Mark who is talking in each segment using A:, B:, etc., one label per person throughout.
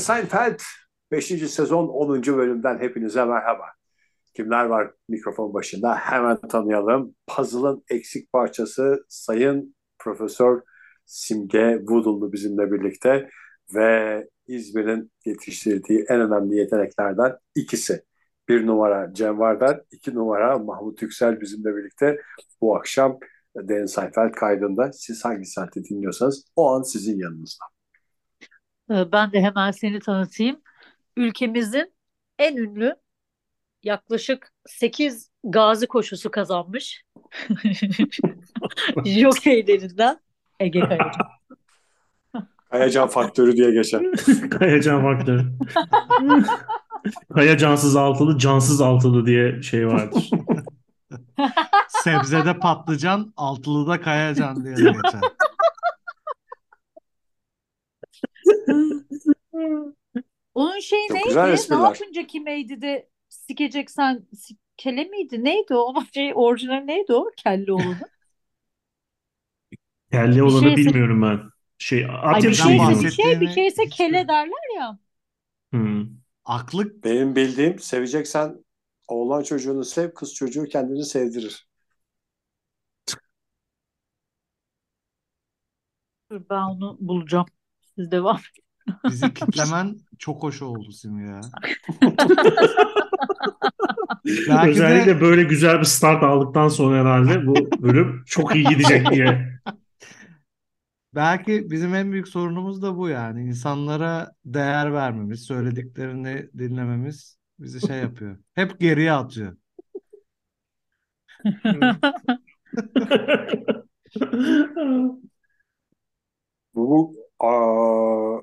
A: Seinfeld 5. sezon 10. bölümden hepinize merhaba. Kimler var mikrofon başında? Hemen tanıyalım. Puzzle'ın eksik parçası Sayın Profesör Simge Woodall'lu bizimle birlikte ve İzmir'in yetiştirdiği en önemli yeteneklerden ikisi. Bir numara Cem Vardar, iki numara Mahmut Yüksel bizimle birlikte bu akşam Dan Seinfeld kaydında. Siz hangi saatte dinliyorsanız o an sizin yanınızda.
B: Ee, Ben de hemen seni tanıtayım. Ülkemizin en ünlü yaklaşık 8 gazi koşusu kazanmış. Jokeylerinden Ege Kayacan.
A: Kayacan faktörü diye geçer.
C: Kayacan faktörü. Kayacansız altılı, cansız altılı diye şey vardır.
D: Sebzede patlıcan, altılıda kayacan diye geçer.
B: Onun şeyi
A: Çok
B: neydi? Ne yapınca kimeydi de sikeceksen kele miydi? Neydi o? Şey orijinal neydi o? Kelle olanı.
C: Kelli
B: Bir
C: olanı
B: şeyse
C: bilmiyorum ben. Şey,
B: ay bir
D: şeyse
B: bir
C: mi?
B: şey bir şeyse kele derler ya.
C: Hmm.
D: Aklı
A: Benim bildiğim seveceksen oğlan çocuğunu sev, kız çocuğu kendini sevdirir.
B: Dur ben onu bulacağım. Siz devam edin.
D: bizi kitlemen çok hoş oldu Simge ya. Belki de
C: Özellikle böyle güzel bir start aldıktan sonra herhalde bu bölüm çok iyi gidecek diye.
D: belki bizim en büyük sorunumuz da bu yani. İnsanlara değer vermemiz, söylediklerini dinlememiz bizi şey yapıyor. Hep geriye atıyor.
A: Bu aa,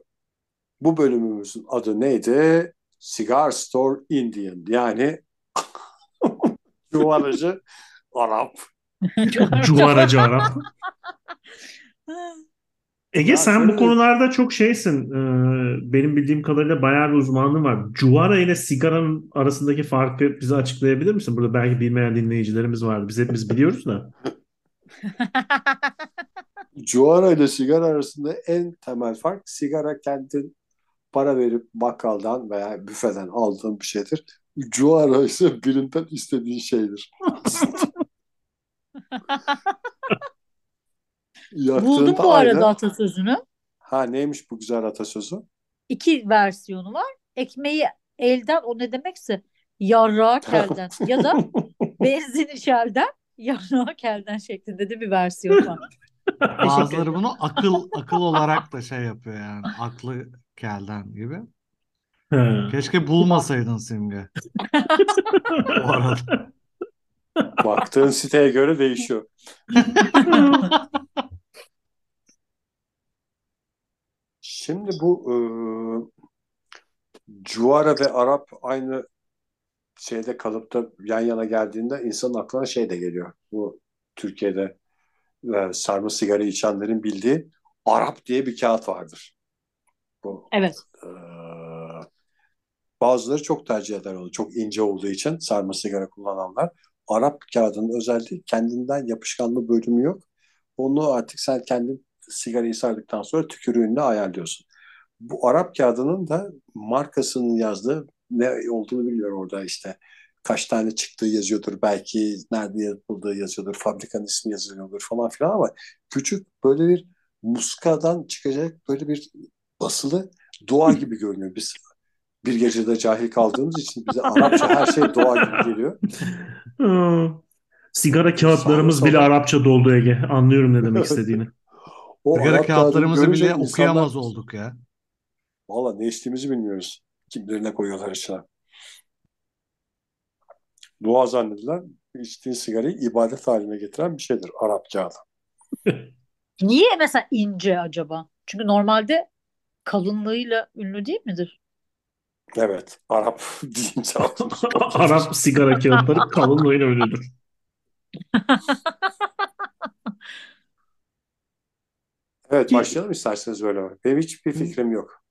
A: bu bölümümüzün adı neydi? Cigar Store Indian yani yuvaracı Arap.
C: Cuvaracı Arap. Ege
A: Ya
C: sen bu konularda çok şeysin. Ee, benim bildiğim kadarıyla bayağı bir uzmanlığın var. Cuvara ile sigaranın arasındaki farkı bize açıklayabilir misin? Burada belki bilmeyen dinleyicilerimiz vardı. Biz hepimiz biliyoruz da.
A: Cuara ile sigara arasında en temel fark sigara kendin para verip bakkaldan veya büfeden aldığın bir şeydir. Cuara ise birinden istediğin şeydir.
B: Buldum bu arada
A: aynı.
B: atasözünü.
A: Ha neymiş bu güzel atasözü?
B: İki versiyonu var. Ekmeği elden o ne demekse yarrağı kelden ya da benzini şelden yarrağı kelden şeklinde de bir versiyon var.
D: Bazıları bunu akıl akıl olarak da şey yapıyor yani. Aklı kelden gibi.
C: Ha.
D: Keşke bulmasaydın Simge. Bu arada.
A: Baktığın siteye göre değişiyor. Şimdi bu e, Cuara ve Arap aynı şeyde kalıp da yan yana geldiğinde insanın aklına şey de geliyor. Bu Türkiye'de e, sarma sigara içenlerin bildiği Arap diye bir kağıt vardır. Bu
B: Evet.
A: e, bazıları çok tercih eder onu. Çok ince olduğu için sarma sigara kullananlar. Arap kağıdının özelliği kendinden yapışkanlı bölümü yok. Onu artık sen kendin sigarayı sardıktan sonra tükürüğünle ayarlıyorsun. Bu Arap kağıdının da markasının yazdığı ne olduğunu bilmiyorum orada işte. Kaç tane çıktığı yazıyordur. Belki nerede yapıldığı yazıyordur. Fabrikanın ismi yazıyordur falan filan ama küçük böyle bir muskadan çıkacak böyle bir basılı dua gibi görünüyor. Biz bir gecede cahil kaldığımız için bize Arapça her şey dua gibi geliyor.
C: Sigara kağıtlarımız bile
A: solda
C: Arapça doldu Ege. Anlıyorum ne demek istediğini.
A: o
D: Sigara
A: Arap
D: kağıtlarımızı bile
A: insanlar
D: okuyamaz olduk ya.
A: valla ne içtiğimizi bilmiyoruz. Kimlerine koyuyorlar içine. Dua zannedilen içtiğin sigarayı ibadet haline getiren bir şeydir Arap kağıdı.
B: Niye mesela ince acaba? Çünkü normalde kalınlığıyla ünlü değil midir?
A: Evet Arap deyince.
C: Arap sigara kağıtları kalınlığıyla ünlüdür.
A: Evet başlayalım isterseniz böyle. Benim hiçbir fikrim yok.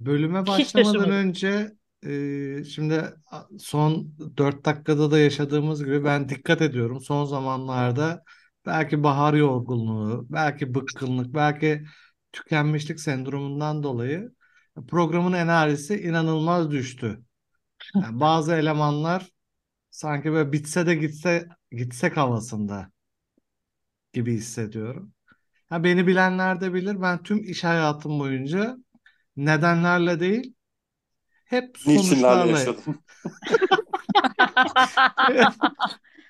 D: Bölüme başlamadan önce e, şimdi son 4 dakikada da yaşadığımız gibi ben dikkat ediyorum. Son zamanlarda belki bahar yorgunluğu, belki bıkkınlık, belki tükenmişlik sendromundan dolayı programın enerjisi inanılmaz düştü. Yani bazı elemanlar sanki böyle bitse de gitse gitsek havasında gibi hissediyorum. Ha, beni bilenler de bilir. Ben tüm iş hayatım boyunca nedenlerle değil, hep sonuçlarla
A: yaşadım.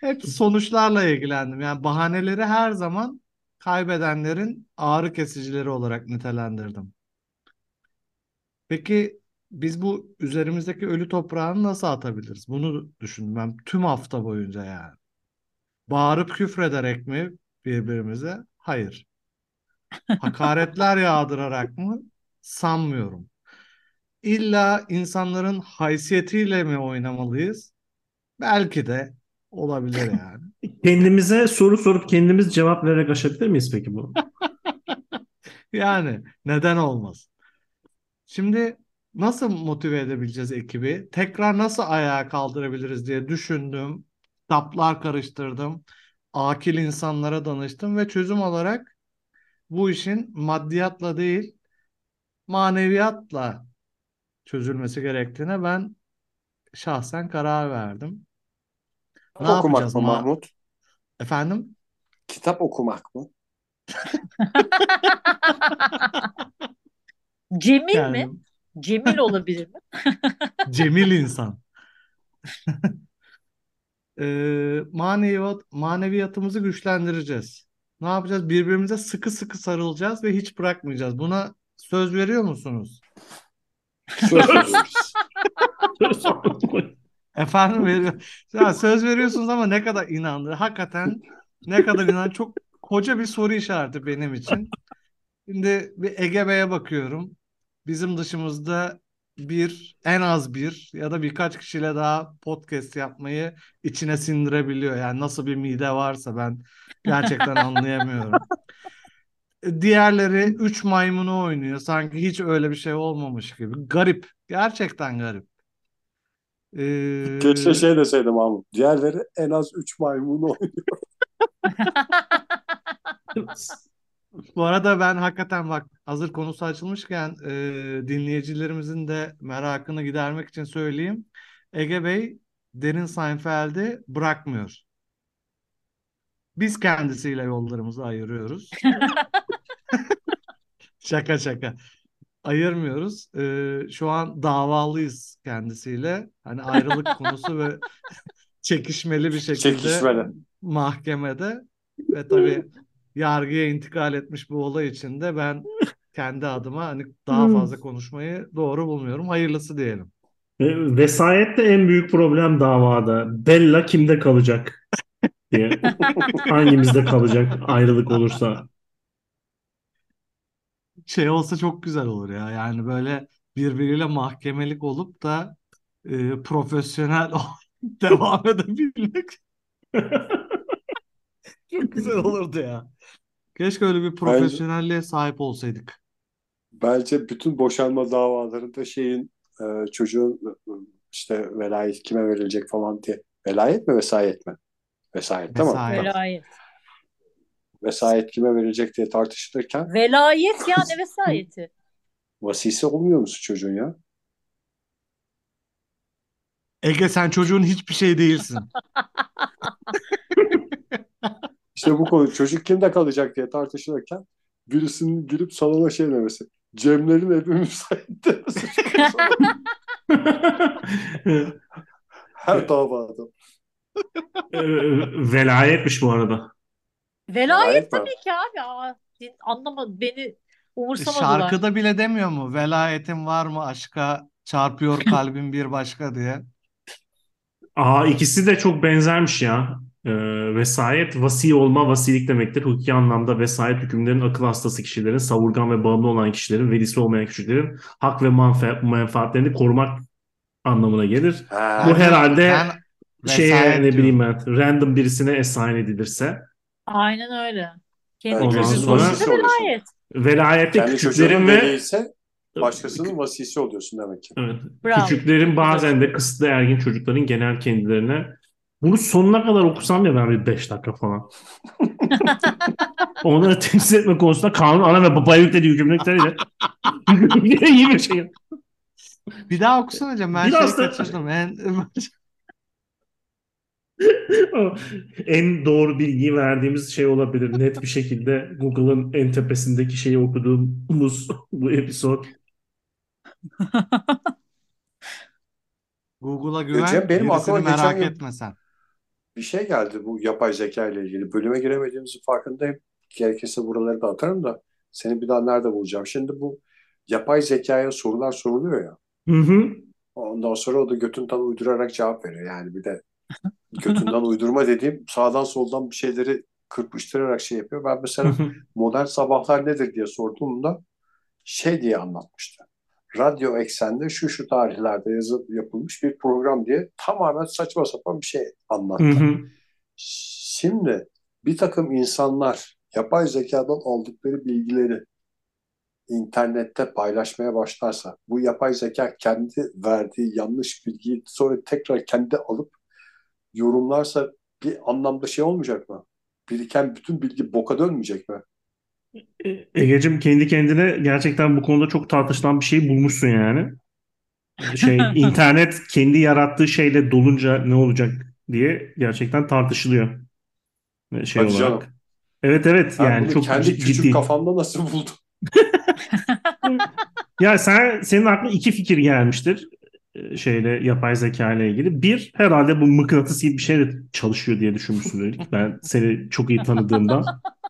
D: hep sonuçlarla ilgilendim. Yani bahaneleri her zaman kaybedenlerin ağrı kesicileri olarak nitelendirdim. Peki biz bu üzerimizdeki ölü toprağını nasıl atabiliriz? Bunu düşündüm ben tüm hafta boyunca yani. Bağırıp küfrederek mi birbirimize? Hayır. Hakaretler yağdırarak mı? Sanmıyorum. İlla insanların haysiyetiyle mi oynamalıyız? Belki de olabilir yani.
C: Kendimize soru sorup kendimiz cevap vererek aşabilir miyiz peki bu?
D: Yani neden olmaz? Şimdi nasıl motive edebileceğiz ekibi? Tekrar nasıl ayağa kaldırabiliriz diye düşündüm. Kitaplar karıştırdım. Akil insanlara danıştım ve çözüm olarak bu işin maddiyatla değil maneviyatla çözülmesi gerektiğine ben şahsen karar verdim. Ne
A: Kitap okumak
D: yapacağız
A: mı
D: ma-
A: Mahmut?
D: Efendim?
A: Kitap okumak mı?
B: Cemil mi?
D: Yani
B: Cemil olabilir mi?
D: cemil insan. Ee, maneviyat, maneviyatımızı güçlendireceğiz. Ne yapacağız? Birbirimize sıkı sıkı sarılacağız ve hiç bırakmayacağız. Buna söz veriyor musunuz?
A: Söz veriyoruz.
D: Efendim veriyor. Ya söz veriyorsunuz ama ne kadar inandı. Hakikaten ne kadar inan çok koca bir soru işareti benim için. Şimdi bir Ege Bey'e bakıyorum. Bizim dışımızda bir, en az bir ya da birkaç kişiyle daha podcast yapmayı içine sindirebiliyor. Yani nasıl bir mide varsa ben gerçekten anlayamıyorum. Diğerleri üç maymunu oynuyor. Sanki hiç öyle bir şey olmamış gibi. Garip. Gerçekten garip. Ee,
A: Keşke şey deseydim Mahmut. Diğerleri en az 3 maymunu oynuyor.
D: Bu arada ben hakikaten bak hazır konusu açılmışken e, dinleyicilerimizin de merakını gidermek için söyleyeyim. Ege Bey Derin Seinfeld'i bırakmıyor. Biz kendisiyle yollarımızı ayırıyoruz. Şaka şaka. Ayırmıyoruz. E, şu an davalıyız kendisiyle. Hani ayrılık konusu ve çekişmeli bir şekilde
A: Çekişmeli.
D: mahkemede ve tabii yargıya intikal etmiş bu olay için de ben kendi adıma hani daha
C: Hmm.
D: fazla konuşmayı doğru bulmuyorum. Hayırlısı diyelim.
C: Vesayet de en büyük problem davada. Bella kimde kalacak diye. Hangimizde kalacak ayrılık olursa.
D: Şey olsa çok güzel olur ya. Yani böyle birbiriyle mahkemelik olup da e, profesyonel devam edebilmek çok güzel olurdu ya. Keşke öyle bir profesyonelliğe sahip olsaydık.
A: Bence bütün boşanma davalarında şeyin e, çocuğun e, işte velayet kime verilecek falan diye. Velayet mi vesayet mi? Vesayet?
D: Vesayet.
B: Velayet.
A: Vesayet kime verilecek diye tartışılırken
B: Velayet ya ne vesayeti?
A: vasisi olmuyor musun çocuğun ya?
D: Ege sen çocuğun hiçbir şey değilsin.
A: İşte bu konu çocuk kimde kalacak diye tartışılırken birisinin gülüp salona şey demesi. Cemlerin evi müsait demesi. Her davada.
C: E, Velayetmiş bu arada.
B: Velayet tabii ki abi. Aa, anlamadı beni umursamadılar.
D: Şarkıda bile demiyor mu? Velayetin var mı aşka çarpıyor kalbim bir başka diye.
C: Aa ikisi de çok benzermiş ya. Ee, vesayet vasi olma vasilik demektir. Hukuki anlamda vesayet hükümlerin akıl hastası kişilerin, savurgan ve bağımlı olan kişilerin, velisi olmayan kişilerin hak ve manfa- menfaatlerini korumak anlamına gelir.
A: Ha.
C: Bu herhalde
D: Ben
C: şeye ne bileyim ben random birisine assign edilirse.
B: Aynen öyle. Kendi
C: Ondan
B: çocuğun
C: sonra-
B: velayet.
C: Velayette
A: Kendi
C: küçüklerin
A: çocuğunun
C: ve
A: veliyse başkasının vasisi oluyorsun demek ki.
C: Evet.
B: Bravo.
C: Küçüklerin bazen de kısıtlı ergin çocukların genel kendilerine bunu sonuna kadar okusam ya ben bir 5 dakika falan. Onları temsil etme konusunda kanun ana ve babaya yüklediği yükümlülükleriyle iyi bir şey.
D: Bir daha okusana hocam. Ben
C: Biraz
D: şeyi
C: da-
D: kaçırdım. En...
C: en doğru bilgiyi verdiğimiz şey olabilir. Net bir şekilde Google'ın en tepesindeki şeyi okuduğumuz bu episod.
D: Google'a güven,
A: Cem, benim aklıma geçen
D: merak
A: gün-
D: etme sen.
A: Bir şey geldi bu yapay zeka ile ilgili. Bölüme giremediğimizin farkındayım. Gerekirse buraları da atarım da seni bir daha nerede bulacağım? Şimdi bu yapay zekaya sorular soruluyor ya.
C: Hı hı.
A: Ondan sonra o da götünden uydurarak cevap veriyor. Yani bir de götünden uydurma dediğim sağdan soldan bir şeyleri kırpıştırarak şey yapıyor. Ben mesela modern sabahlar nedir diye sorduğumda şey diye anlatmıştı. Radyo eksende şu şu tarihlerde yazıp yapılmış bir program diye tamamen saçma sapan bir şey anlattı. Şimdi bir takım insanlar yapay zekadan aldıkları bilgileri internette paylaşmaya başlarsa bu yapay zeka kendi verdiği yanlış bilgiyi sonra tekrar kendi alıp yorumlarsa bir anlamda şey olmayacak mı? Biriken bütün bilgi boka dönmeyecek mi?
C: E- Egeciğim kendi kendine gerçekten bu konuda çok tartışılan bir şey bulmuşsun yani. Şey internet kendi yarattığı şeyle dolunca ne olacak diye gerçekten tartışılıyor. E, Şey
A: Hadi
C: olarak.
A: canım.
C: Evet evet
A: Ben
C: yani
A: bunu
C: çok
A: kendi
C: cid-
A: küçük
C: ciddi.
A: kafamda nasıl buldum?
C: Ya sen senin aklına iki fikir gelmiştir şeyle yapay zeka ile ilgili. Bir herhalde bu mıknatısi bir şeyle çalışıyor diye düşünmüşsün. Ben seni çok iyi tanıdığımdan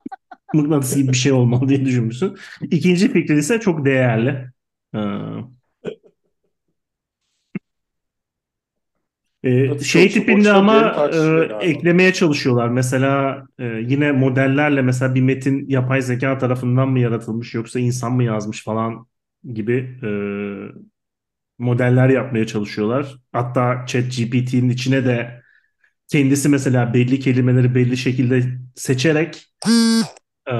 C: mıknatısi bir şey olmalı diye düşünmüşsün. İkinci fikrin ise çok değerli. Ee, e, şey tipinde ama e, eklemeye çalışıyorlar. Mesela e, yine modellerle mesela bir metin yapay zeka tarafından mı yaratılmış yoksa insan mı yazmış falan gibi e, modeller yapmaya çalışıyorlar. Hatta ChatGPT'nin içine de kendisi mesela belli kelimeleri belli şekilde seçerek e,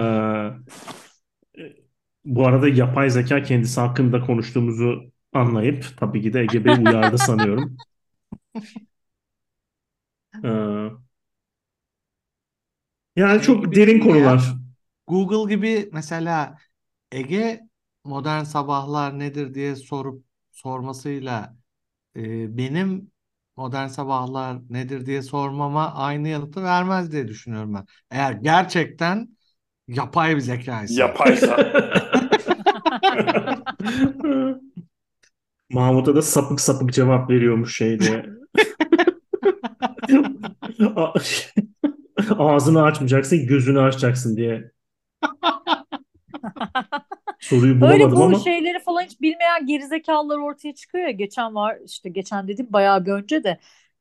C: bu arada yapay zeka kendisi hakkında konuştuğumuzu anlayıp tabii ki de Ege Bey uyardı sanıyorum. E, yani çok
D: gibi
C: derin
D: değil ya.
C: konular.
D: Google gibi mesela Ege modern sabahlar nedir diye sorup sormasıyla e, benim modern sabahlar nedir diye sormama aynı yanıtı vermez diye düşünüyorum ben. Eğer gerçekten yapay bir zekaysa.
A: Yapaysa.
C: Mahmut'a da sapık sapık cevap veriyormuş şeyde. Ağzını açmayacaksın, gözünü açacaksın diye. Soruyu bulamadım
B: bu
C: ama.
B: şeyleri falan hiç bilmeyen gerizekalılar ortaya çıkıyor ya. Geçen var işte geçen dedim bayağı bir önce de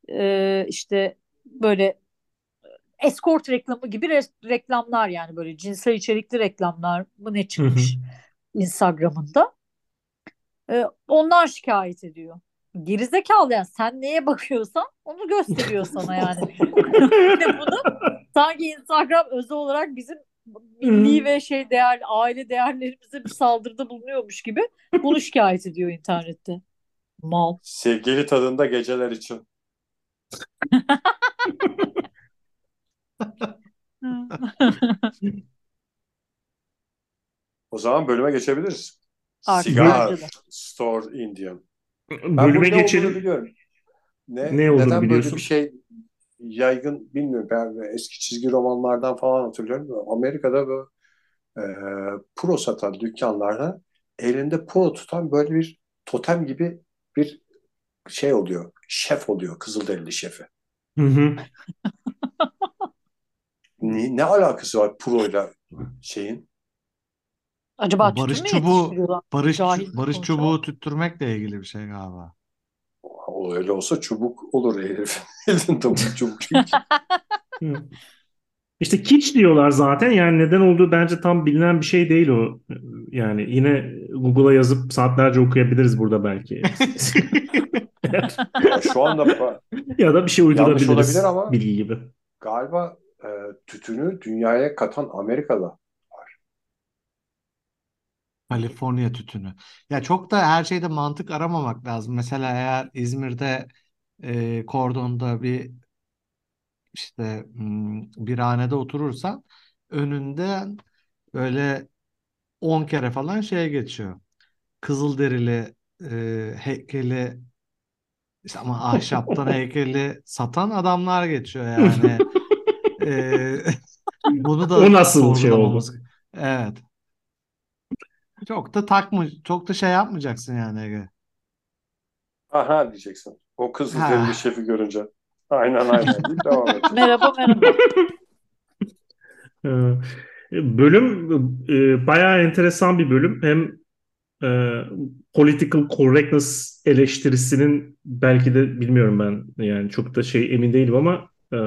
B: e, işte böyle escort reklamı gibi res- reklamlar yani böyle cinsel içerikli reklamlar mı ne çıkmış Instagram'ında. E, ondan şikayet ediyor. Gerizekalı yani sen neye bakıyorsan onu gösteriyor sana yani. Bunu sanki Instagram özel olarak bizim milli ve şey değer aile değerlerimize bir saldırıda bulunuyormuş gibi bunu şikayet ediyor internette. Mal.
A: Sevgili tadında geceler için. O zaman bölüme geçebiliriz.
B: Artık
A: Cigar. Store Indian. Ben
C: Bölüme geçelim.
A: biliyorum. Ne,
C: Ne olduğunu
A: neden böyle
C: biliyorsun?
A: bir şey yaygın bilmiyorum. Ben eski çizgi romanlardan falan hatırlıyorum. Amerika'da bu e, pro satan dükkanlarda elinde pro tutan böyle bir totem gibi bir şey oluyor. Şef oluyor. Kızılderili şefi.
C: Hı hı.
A: Ne, ne alakası var proyla şeyin?
B: Acaba
D: Barış çubuğu, barış,
B: Cahil
D: barış
B: konuşalım.
D: çubuğu tüttürmekle ilgili bir şey galiba.
A: O öyle olsa çubuk olur herif. Elinde bu çubuk çünkü.
C: İşte kiç diyorlar zaten. Yani neden olduğu bence tam bilinen bir şey değil o. Yani yine Google'a yazıp saatlerce okuyabiliriz burada belki.
A: Ya şu anda
C: Ya da bir şey uydurabiliriz.
A: olabilir ama-
C: Bilgi gibi.
A: galiba e, tütünü dünyaya katan Amerika'da.
D: Kaliforniya tütünü. Ya çok da her şeyde mantık aramamak lazım. Mesela eğer İzmir'de e, kordonda bir işte bir hanede oturursan önünden böyle 10 kere falan şey geçiyor. Kızılderili e, heykeli işte ama ahşaptan heykeli satan adamlar geçiyor yani. E, bunu da
C: O nasıl şey
D: sorgulamamız. Evet. Çok da takma, çok da şey yapmayacaksın yani Ege.
A: Aha diyeceksin. O kızıl
D: Ha.
A: derili şefi görünce. Aynen aynen deyip devam.
B: Merhaba merhaba.
C: Ee, Bölüm e, bayağı enteresan bir bölüm. Hem e, political correctness eleştirisinin belki de bilmiyorum ben yani çok da şey emin değilim ama e,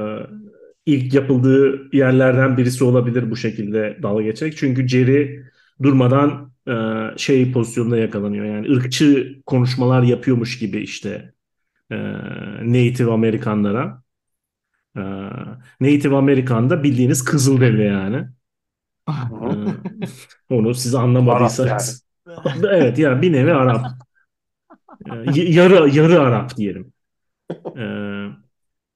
C: ilk yapıldığı yerlerden birisi olabilir bu şekilde dalga geçerek. Çünkü Jerry durmadan e, şey pozisyonunda yakalanıyor. Yani ırkçı konuşmalar yapıyormuş gibi işte e, Native Amerikanlara. E, Native Amerikan'da bildiğiniz Kızılderili yani. Onu siz anlamadıysanız. Evet yani bir nevi Arap. Yarı yarı Arap diyelim. Ee,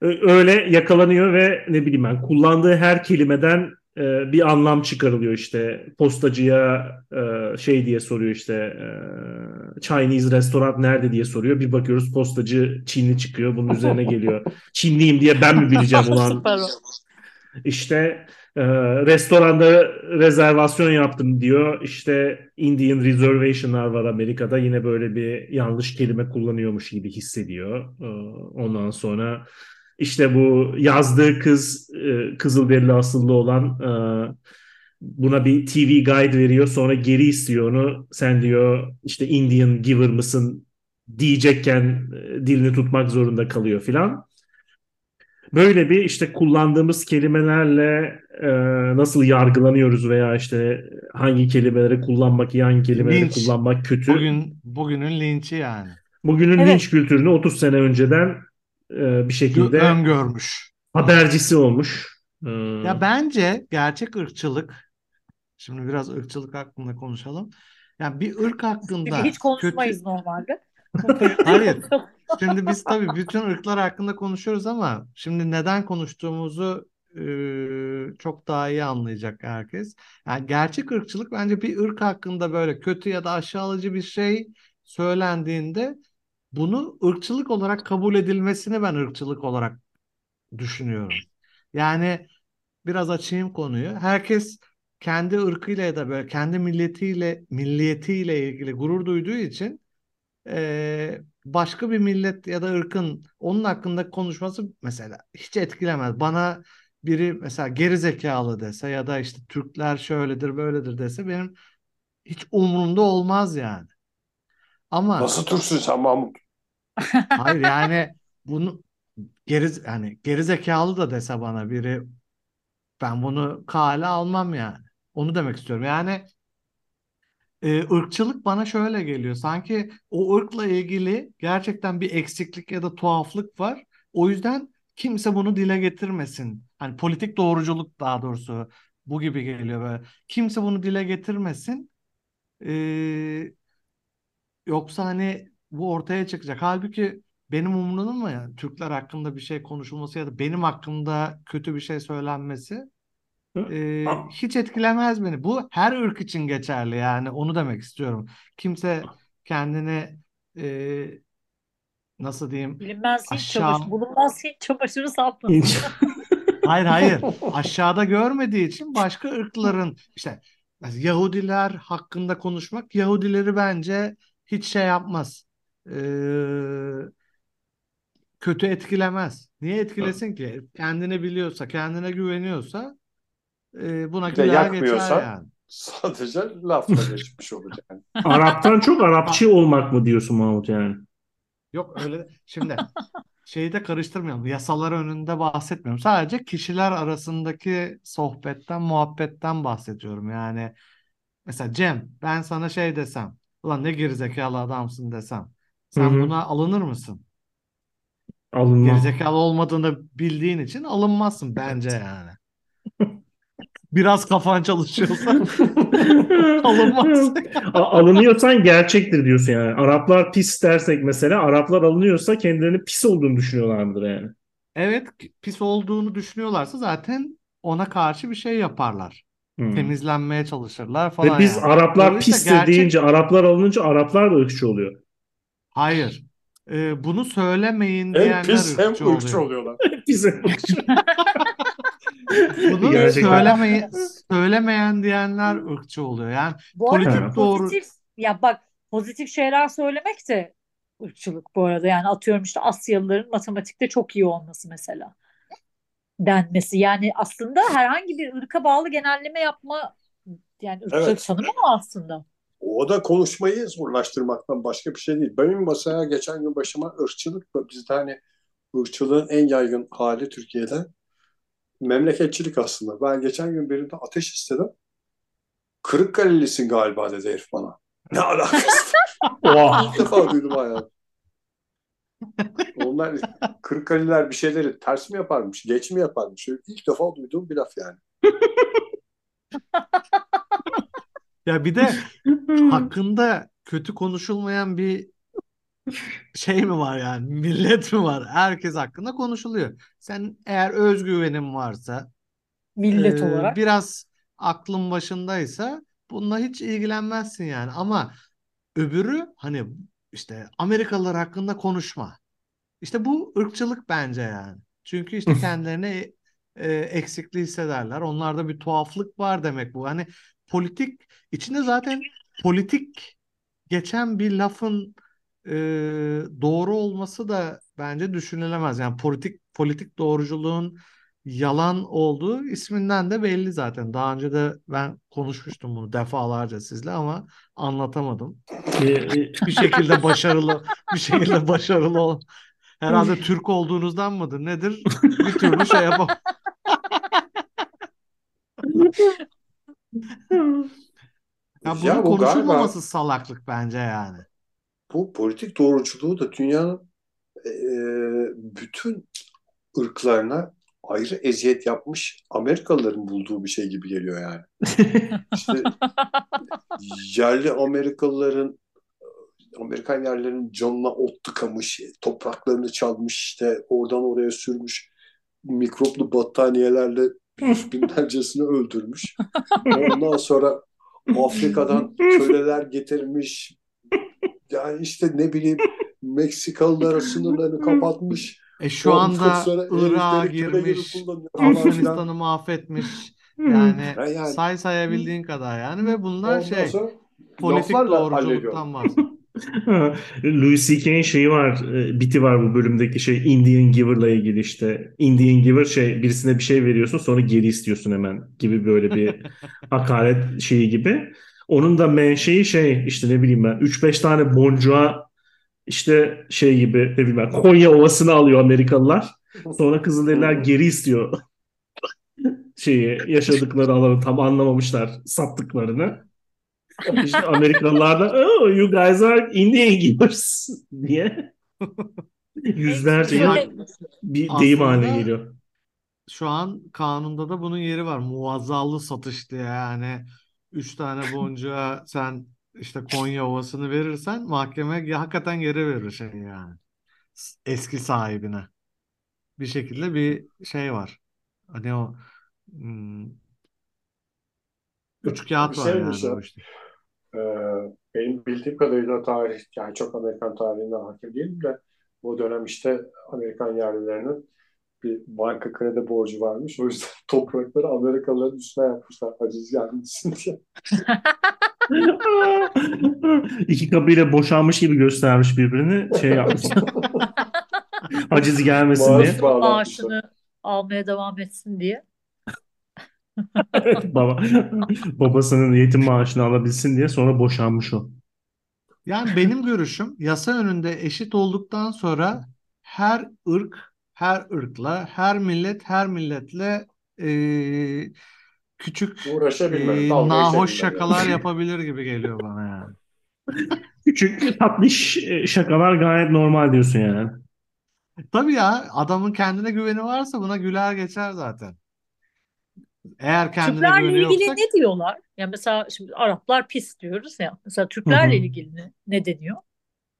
C: öyle yakalanıyor ve ne bileyim ben kullandığı her kelimeden e, bir anlam çıkarılıyor işte postacıya e, şey diye soruyor işte e, Chinese restoran nerede diye soruyor bir bakıyoruz postacı Çinli çıkıyor bunun üzerine geliyor Çinliyim diye ben mi bileceğim ulan işte e, restoranda rezervasyon yaptım diyor. İşte Indian reservation'lar var Amerika'da. Yine böyle bir yanlış kelime kullanıyormuş gibi hissediyor. E, ondan sonra işte bu yazdığı kız e, Kızılderili asıllı olan e, buna bir TV guide veriyor. Sonra geri istiyor onu. Sen diyor işte Indian giver mısın diyecekken e, dilini tutmak zorunda kalıyor filan. Böyle bir işte kullandığımız kelimelerle e, nasıl yargılanıyoruz veya işte hangi kelimeleri kullanmak iyi, hangi kelimeleri
D: Linç.
C: kullanmak kötü.
D: Bugün bugünün linçi yani.
C: Bugünün
B: Evet.
C: linç kültürünü 30 sene önceden e, bir şekilde
D: öngörmüş.
C: habercisi olmuş.
D: Ya bence gerçek ırkçılık, şimdi biraz ırkçılık hakkında konuşalım. Yani bir ırk hakkında
B: Çünkü hiç
D: kötü,
B: konuşmayız normalde.
D: hayır. Şimdi biz tabii bütün ırklar hakkında konuşuyoruz ama şimdi neden konuştuğumuzu e, çok daha iyi anlayacak herkes. Yani gerçek ırkçılık bence bir ırk hakkında böyle kötü ya da aşağılayıcı bir şey söylendiğinde bunu ırkçılık olarak kabul edilmesini ben ırkçılık olarak düşünüyorum. Yani biraz açayım konuyu. Herkes kendi ırkıyla ya da böyle kendi milletiyle milliyetiyle ilgili gurur duyduğu için eee, başka bir millet ya da ırkın onun hakkında konuşması mesela hiç etkilemez. Bana biri mesela geri zekalı dese ya da işte Türkler şöyledir böyledir dese benim hiç umurumda olmaz yani. Ama
A: Nasıl Türksün sen Mahmut?
D: Hayır yani bunu geri yani geri zekalı da dese bana biri ben bunu kale almam yani. Onu demek istiyorum. Yani e, ırkçılık bana şöyle geliyor. Sanki o ırkla ilgili gerçekten bir eksiklik ya da tuhaflık var. O yüzden kimse bunu dile getirmesin. Hani politik doğruculuk daha doğrusu bu gibi geliyor böyle. Kimse bunu dile getirmesin. Ee, yoksa hani bu ortaya çıkacak. Halbuki benim umurumda mı yani Türkler hakkında bir şey konuşulması ya da benim hakkında kötü bir şey söylenmesi e, hiç etkilemez beni. Bu her ırk için geçerli yani onu demek istiyorum. Kimse kendini e, nasıl diyeyim
B: Bilinmez hiç
D: Aşağı-
B: çamaşır, bulunmaz hiç çamaşırı satmasın.
C: hiç-
D: Hayır hayır. Aşağıda görmediği için başka ırkların işte Yahudiler hakkında konuşmak Yahudileri bence hiç şey yapmaz. Ee, kötü etkilemez. Niye etkilesin ki? Kendini biliyorsa, kendine güveniyorsa e, buna güler geçer yani.
A: Sadece lafla geçmiş olacak. Yani.
C: Arap'tan çok Arapçı olmak mı diyorsun Mahmut yani?
D: Yok öyle. Şimdi şeyi de karıştırmayalım. Yasalar önünde bahsetmiyorum. Sadece kişiler arasındaki sohbetten, muhabbetten bahsediyorum. Yani mesela Cem, ben sana şey desem, ulan ne gerizekalı adamsın desem, sen
C: Hı hı.
D: buna alınır mısın?
C: Alınmam.
D: Gerizekalı olmadığını bildiğin için alınmazsın bence yani. Biraz kafan çalışıyorsa alınmaz.
C: Alınıyorsan gerçektir diyorsun yani. Araplar pis dersek mesela Araplar alınıyorsa kendilerinin pis olduğunu düşünüyorlar mıdır yani?
D: Evet, pis olduğunu düşünüyorlarsa zaten ona karşı bir şey yaparlar.
C: Hmm.
D: temizlenmeye çalışırlar falan
C: Ve biz
D: yani.
C: Araplar
D: Dolayısıyla
C: pistir
D: gerçek-
C: deyince Araplar alınınca Araplar da ırkçı oluyor.
D: Hayır. Ee, bunu söylemeyin
A: Hem
D: diyenler
A: pis hem
D: ırkçı
A: ırkçı
D: oluyor.
A: oluyorlar.
C: Bize
D: Bunu
C: Gerçekten.
D: söylemeyin, söylemeyen diyenler ırkçı oluyor. Yani
B: Bu arada
D: politik doğru
B: pozitif ya bak pozitif şeyler söylemek de ırkçılık bu arada. Yani atıyorum işte Asyalıların matematikte çok iyi olması mesela denmesi. Yani aslında herhangi bir ırka bağlı genelleme yapma yani ırkçılık
A: Evet.
B: tanımı mı aslında?
A: O da konuşmayı zorlaştırmaktan başka bir şey değil. Benim masaya geçen gün başıma ırkçılık, bizde hani ırkçılığın en yaygın hali Türkiye'de memleketçilik aslında. Ben geçen gün birinde ateş istedim. Kırıkkalelisin galiba dedi herif bana. Ne alakası?
C: Oha.
A: İlk defa duydum hayatım. Onlar Kırıkkale'liler bir şeyleri ters mi yaparmış, geç mi yaparmış? İlk defa duyduğum bir laf yani.
D: ya bir de hakkında kötü konuşulmayan bir şey mi var yani? Millet mi var? Herkes hakkında konuşuluyor. Sen eğer özgüvenin varsa,
B: Millet
D: e,
B: olarak.
D: biraz aklın başındaysa bununla hiç ilgilenmezsin yani. Ama öbürü hani işte Amerikalılar hakkında konuşma. İşte bu ırkçılık bence yani. Çünkü işte kendilerini e, eksikliği hissederler. Onlarda bir tuhaflık var demek bu. Hani politik içinde zaten politik geçen bir lafın e, doğru olması da bence düşünülemez. Yani politik politik doğruculuğun yalan olduğu isminden de belli zaten. Daha önce de ben konuşmuştum bunu defalarca sizle ama anlatamadım. Bir şekilde başarılı bir şekilde başarılı ol. Herhalde Türk olduğunuzdan mıdır nedir? Bir türlü şey yapam. Ya bunun
A: Ya bu
D: konuşulmaması
A: galiba
D: salaklık bence yani.
A: bu politik doğruculuğu da dünyanın e, bütün ırklarına ayrı eziyet yapmış Amerikalıların bulduğu bir şey gibi geliyor yani. İşte yerli Amerikalıların Amerikan yerlerinin canına ot tıkamış, topraklarını çalmış, işte oradan oraya sürmüş, mikroplu battaniyelerle binlercesini öldürmüş. Ondan sonra Afrika'dan köleler getirmiş. Yani işte ne bileyim Meksikalılara sınırlarını kapatmış.
D: E şu
A: Ondan
D: anda Irak'a girmiş. Afganistan'ı mahvetmiş. Yani
A: Ya yani
D: say sayabildiğin kadar yani ve bunlar şey
A: sonra
D: politik doğruculuktan bahsediyor.
C: Louis C.K.'in şeyi var, e, biti var bu bölümdeki şey Indian Giver'la ilgili işte. Indian Giver şey birisine bir şey veriyorsun sonra geri istiyorsun hemen gibi böyle bir hakaret şeyi gibi. Onun da menşei şey işte ne bileyim ben 3-5 tane boncuğa işte şey gibi ne bileyim ben Konya Ovası'nı alıyor Amerikalılar. Sonra Kızılderililer geri istiyor şeyi yaşadıkları alanı tam anlamamışlar sattıklarını. İşte Amerikalılar da oh, you guys are Indian givers diye yüzlerce yıl bir deyim haline geliyor.
D: şu an kanunda da bunun yeri var. Muazzallı satış diye yani. Üç tane boncuğa sen işte Konya Ovası'nı verirsen mahkeme hakikaten geri verir şey yani. Eski sahibine. Bir şekilde bir şey var. Hani o hmm, üç kağıt var
A: şeymiş
D: yani işte.
A: Ee, benim bildiğim kadarıyla tarih, yani çok Amerikan tarihine hakim değilim de o dönem işte Amerikan yerlilerinin bir banka kredi borcu varmış. O yüzden toprakları Amerikalıların üstüne yapmışlar aciz gelmesin diye.
C: İki kabile boşanmış gibi göstermiş birbirini şey yapmış. Haciz gelmesin diye.
A: Maaş bağlanmışlar.
B: maaşını almaya devam etsin diye.
C: Baba, babasının yetim maaşını alabilsin diye sonra boşanmış o.
D: Yani benim görüşüm yasa önünde eşit olduktan sonra her ırk, her ırkla, her millet, her milletle eee, küçük
A: dalga
D: nahoş şakalar yapabilir gibi geliyor bana yani.
C: Küçük tatlış e, şakalar gayet normal diyorsun yani.
D: Tabii ya adamın kendine güveni varsa buna güler geçer zaten. Eğer kendine
B: Türklerle
D: güveni
B: ilgili
D: yoksa
B: ne diyorlar? Ya mesela şimdi Araplar pis diyoruz ya. Mesela Türklerle
C: hı.
B: ilgili ne, ne deniyor?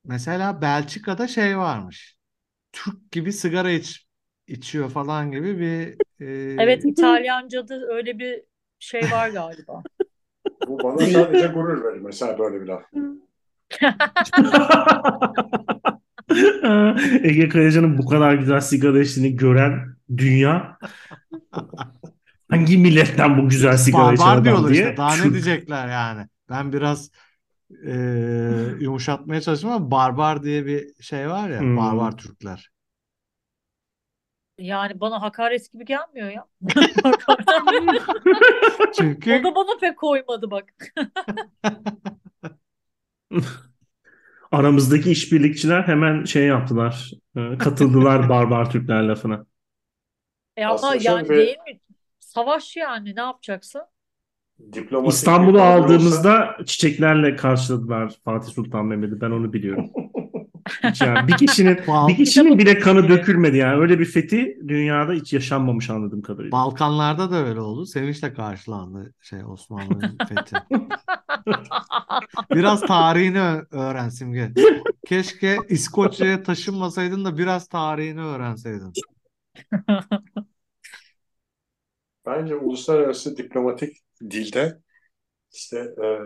D: mesela Belçika'da şey varmış. Türk gibi sigara iç, içiyor falan gibi bir eee,
B: Evet İtalyanca'da öyle bir şey var galiba.
A: Bu bana sadece gurur verir mesela böyle bir laf.
C: Ege Kayacan'ın bu kadar güzel sigara içtiğini gören dünya hangi milletten bu güzel sigara içen
D: Barbar
C: adam diye
D: işte. Daha ne
C: Türk-
D: diyecekler yani? Ben biraz e, yumuşatmaya çalıştım ama barbar diye bir şey var ya.
C: Hmm.
D: Barbar Türkler.
B: Yani bana hakaret gibi gelmiyor ya.
D: Çünkü
B: O da bana pek koymadı bak.
C: aramızdaki işbirlikçiler hemen şey yaptılar. e, Katıldılar barbar Türkler lafına.
B: E ama
A: Aslında şöyle
B: yani
A: bir-
B: değil mi? Savaş yani ne yapacaksın?
A: Diplomatik
C: İstanbul'u
A: tabir olsa-
C: aldığımızda çiçeklerle karşıladılar Fatih Sultan Mehmet'i. Ben onu biliyorum. Yani bir kişinin bir kişinin bile kanı dökülmedi yani. Öyle bir fethi dünyada hiç yaşanmamış anladığım kadarıyla.
D: Balkanlarda da öyle oldu. Sevinçle karşılandı şey Osmanlı'nın fethi. Biraz tarihini öğren Simge. Keşke İskoçya'ya taşınmasaydın da biraz tarihini öğrenseydin.
A: Bence uluslararası diplomatik dilde işte eee,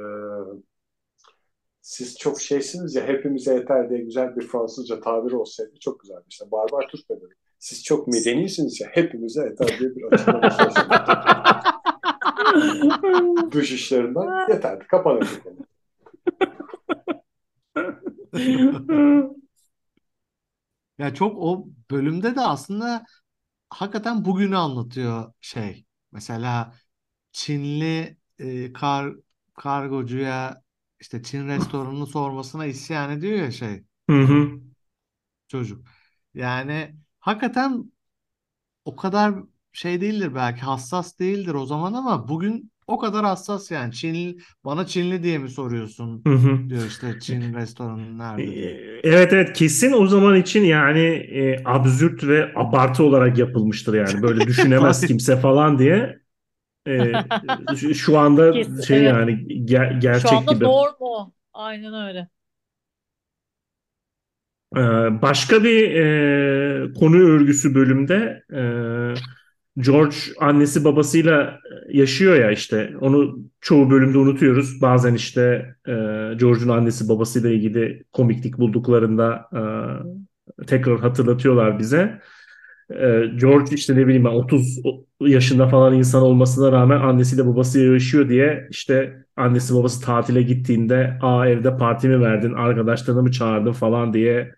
A: siz çok şeysiniz ya hepimize yeter diye güzel bir Fransızca tabiri olsaydı çok güzeldi. İşte barbar Türk dedi. Siz çok medenisiniz ya hepimize yeter diye bir açıklama olsaydı. Dış işlerinden yeterdi. Kapanırdı konu.
D: Ya çok o bölümde de aslında hakikaten bugünü anlatıyor şey. Mesela Çinli e, kar kargocuya işte Çin restoranını sormasına isyan ediyor ya şey
C: Hı hı.
D: çocuk. Yani hakikaten o kadar şey değildir belki hassas değildir o zaman ama bugün o kadar hassas yani Çinli bana Çinli diye mi soruyorsun
C: Hı hı.
D: diyor işte Çin restoranı nerede.
C: Ee, Evet evet kesin o zaman için yani e, absürt ve abartı olarak yapılmıştır yani böyle düşünemez kimse falan diye E, şu, şu anda
B: Kesin,
C: şey
B: evet.
C: yani ger-
B: Şu
C: gerçek
B: anda
C: gibi.
B: norm o. Aynen öyle.
C: Ee, başka bir e, konu örgüsü bölümde e, George annesi babasıyla yaşıyor ya işte onu çoğu bölümde unutuyoruz. Bazen işte e, George'un annesi babasıyla ilgili komiklik bulduklarında e, tekrar hatırlatıyorlar bize. E, George işte ne bileyim ben 30 yaşında falan insan olmasına rağmen annesiyle babasıyla yaşıyor diye işte annesi babası tatile gittiğinde aa evde parti mi verdin arkadaşlarını mı çağırdın falan diye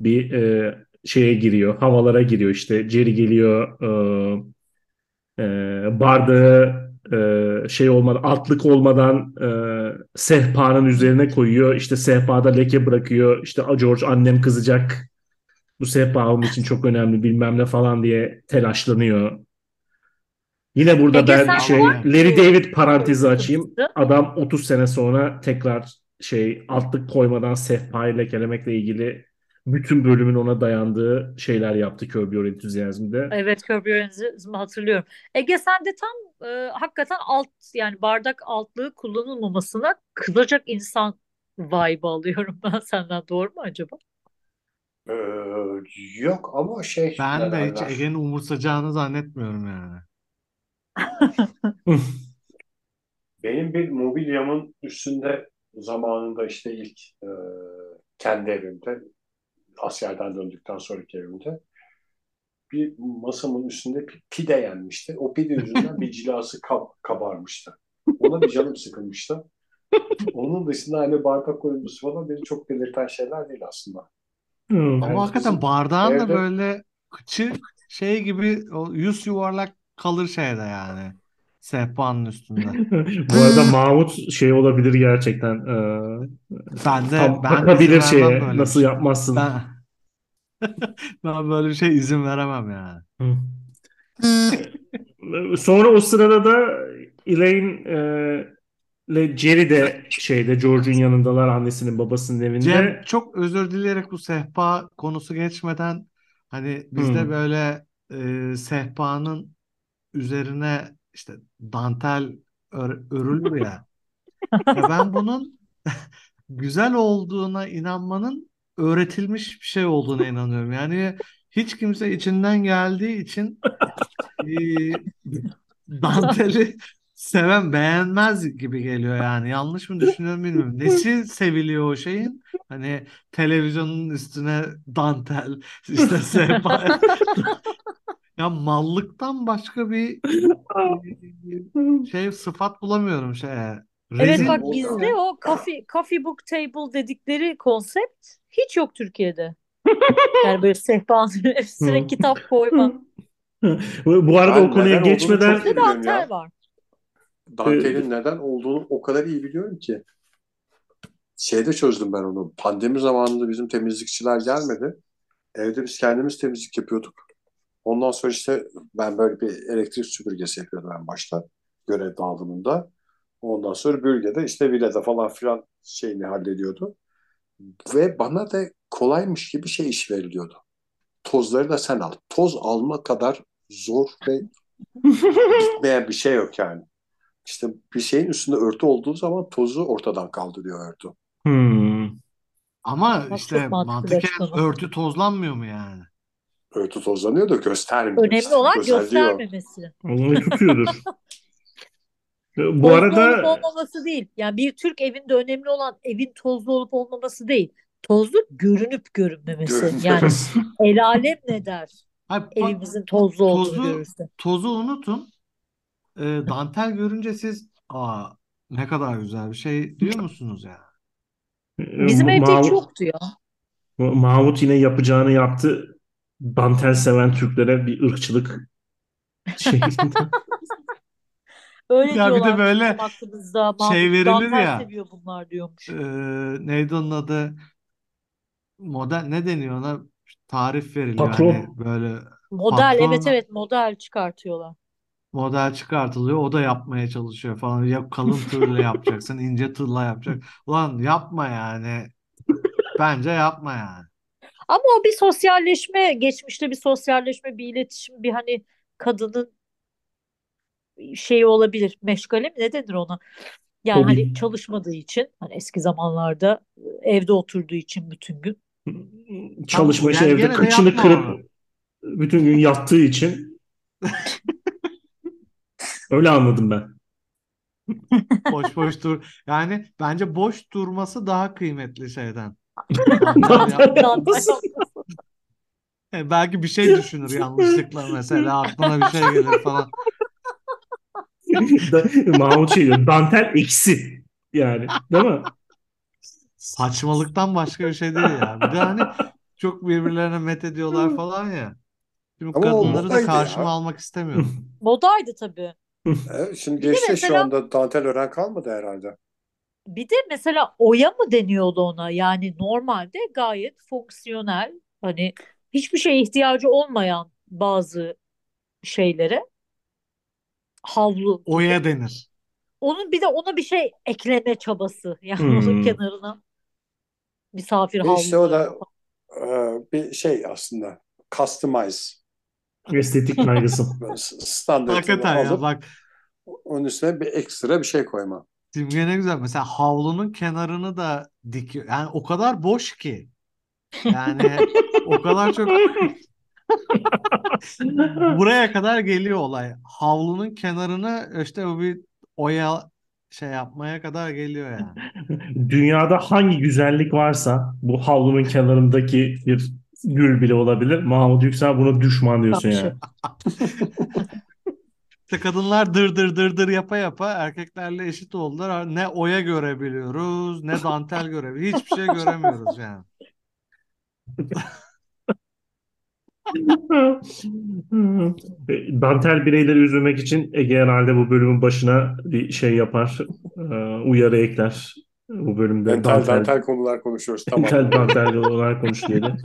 C: bir e, şeye giriyor havalara giriyor işte. Jerry geliyor e, e, bardağı e, şey olmadan altlık olmadan e, sehpanın üzerine koyuyor. İşte sehpada leke bırakıyor. İşte George annem kızacak. Bu sehpa onun için çok önemli bilmem ne falan diye telaşlanıyor. Yine burada
B: Ege,
C: ben şey
D: bu-
C: Larry David parantezi açayım. Adam 30 sene sonra tekrar şey altlık koymadan sehpayı lekelemekle ilgili bütün bölümün ona dayandığı şeyler yaptı Curb Your Enthusiasm'de.
B: Evet Curb Your Enthusiasm'ı hatırlıyorum. Ege sen de tam e, hakikaten alt yani bardak altlığı kullanılmamasına kızacak insan vibe alıyorum ben senden. Doğru mu acaba?
A: Ee, yok ama şey
D: Ben de hiç? Ege'nin umursayacağını zannetmiyorum yani.
A: Benim bir mobilyamın üstünde zamanında işte ilk e, kendi evimde askerden döndükten sonraki evimde bir masamın üstünde bir pide yenmişti. O pide yüzünden bir cilası kab- kabarmıştı. Ona bir canım sıkılmıştı. Onun dışında hani bardak koyulması falan beni çok belirten şeyler değil aslında.
C: Hmm.
D: Ama hakikaten bardağın da
A: evde-
D: böyle kıçı şey gibi o yüz yuvarlak kalır şeyde yani. Sehpanın üstünde.
C: Bu arada Mahmut şey olabilir gerçekten. e,
D: Ben de
C: tam
D: ben
C: takabilir şeye.
D: böyle
C: Nasıl
D: şey.
C: yapmazsın?
D: Ben ben böyle bir şey izin veremem yani.
C: Sonra o sırada da Elaine e, ile Jerry de şeyde George'un yanındalar annesinin babasının evinde.
D: Cem çok özür dileyerek bu sehpa konusu geçmeden hani bizde
C: Hmm.
D: böyle e, sehpanın üzerine işte dantel ör- örülür ya. Ya ben bunun güzel olduğuna inanmanın öğretilmiş bir şey olduğuna inanıyorum. Yani hiç kimse içinden geldiği için e, danteli seven beğenmez gibi geliyor yani. Yanlış mı düşünüyorum bilmiyorum. Nesi seviliyor o şeyin? Hani televizyonun üstüne dantel, işte sehpa. Ya mallıktan başka bir şey sıfat bulamıyorum şeye.
B: Evet
D: Rezil
B: bak bizde o coffee, coffee book table dedikleri konsept hiç yok Türkiye'de. Yani böyle sehpanın üstüne kitap koyma.
C: Bu bu arada
A: Ben
C: o konuya
A: neden olduğunu
C: geçmeden
A: çok
B: Bir de
A: Biliyorum
B: var.
A: Dantelin neden olduğunu o kadar iyi biliyorum ki. Şeyde çözdüm ben onu. Pandemi zamanında bizim temizlikçiler gelmedi. Evde biz kendimiz temizlik yapıyorduk. Ondan sonra işte ben böyle bir elektrik süpürgesi yapıyordum en başta görev dağılımında. Ondan sonra bölgede işte villada falan filan şeyini hallediyordu. Ve bana da kolaymış gibi şey iş veriliyordu. Tozları da sen al. Toz alma kadar zor ve bitmeyen bir şey yok yani. İşte bir şeyin üstünde örtü olduğu zaman tozu ortadan kaldırıyor örtü.
C: Hmm.
D: Ama
B: Bak,
D: işte mantıken örtü tozlanmıyor mu yani?
A: Örtü tozlanıyor da göstermiyor.
B: Önemli
A: işte.
B: olan göstermemesi.
C: Onu tutuyordur. Bu
B: Tozlu olup
C: arada
B: olmaması değil. Yani bir Türk evinde önemli olan evin tozlu olup olmaması değil. Tozlu görünüp görünmemesi. Yani el alem ne der?
D: Hayır,
B: Evimizin tozlu olduğunu
D: tozu
B: görürse.
D: tozu unutun. Ee, dantel görünce siz aa ne kadar güzel bir şey diyor musunuz ya?
B: Bizim evde hiç yoktu ya.
C: Mahmut yine yapacağını yaptı. Dantel seven Türklere bir ırkçılık şeklinde.
B: Öyle
D: Ya bir de böyle şey verilir
B: dantel
D: ya.
B: seviyor bunlar diyormuş.
D: Ee, neydi onun adı? Model ne deniyor ona? Tarif veriliyor
C: Patron.
D: hani böyle
B: Model evet
D: patron
B: evet model çıkartıyorlar.
D: model çıkartılıyor o da yapmaya çalışıyor falan. Ya kalın tığla yapacaksın, ince tığla yapacak. Ulan yapma yani. Bence yapma yani.
B: Ama o bir sosyalleşme, geçmişte bir sosyalleşme, bir iletişim, bir hani kadının şeyi olabilir. Meşgale mi ne denir ona? Yani
C: Hobi.
B: hani çalışmadığı için hani eski zamanlarda evde oturduğu için bütün gün.
C: Çalışma
D: Yani
C: şey evde kıçını kırıp bütün gün yattığı için öyle anladım ben.
D: Boş boş dur. Yani bence boş durması daha kıymetli şeyden. E, belki bir şey düşünür yanlışlıkla mesela aklına bir şey gelir falan.
C: Mahmut şey diyor. Dantel eksi. Yani değil mi?
D: Saçmalıktan başka bir şey değil ya. Bir de hani çok birbirlerine met ediyorlar falan ya. Şimdi
A: Ama o
D: kadınları da
A: modaydı
D: karşıma
A: ya.
D: almak istemiyorum.
B: Modaydı tabii.
A: Evet, şimdi
B: Bir de
A: geçti şu
B: mesela
A: anda dantel ören kalmadı herhalde.
B: Bir de mesela oya mı deniyordu ona? Yani normalde gayet fonksiyonel hani hiçbir şeye ihtiyacı olmayan bazı şeylere havlu.
D: Oya denir.
B: Onun bir de ona bir şey ekleme çabası. Yani
C: Hmm.
B: onun kenarına misafir
A: Ve işte o da e, bir şey aslında. Customize.
C: Estetik kaygısı.
A: Standartını
D: Hakikaten ya
A: alıp
D: bak
A: onun üstüne bir ekstra bir şey koyma.
D: Simge ne güzel. Mesela havlunun kenarını da dikiyor. Yani o kadar boş ki. Yani o kadar çok buraya kadar geliyor olay. Havlunun kenarını işte o bir oya şey yapmaya kadar geliyor yani.
C: Dünyada hangi güzellik varsa bu havlunun kenarındaki bir gül bile olabilir. Mahmut Yüksel buna düşman diyorsun yani.
D: İşte kadınlar dır dır dır dır yapa yapa erkeklerle eşit oldular. Ne oya görebiliyoruz, ne dantel görebiliyoruz. Hiçbir şey göremiyoruz yani.
C: Dantel bireyleri üzülmek için Ege herhalde bu bölümün başına bir şey yapar. e, Uyarı ekler. Bu bölümde
A: Dantel
C: dantel,
A: dantel konular konuşuyoruz. Tamam.
C: dantel, dantel olarak konuş diyelim.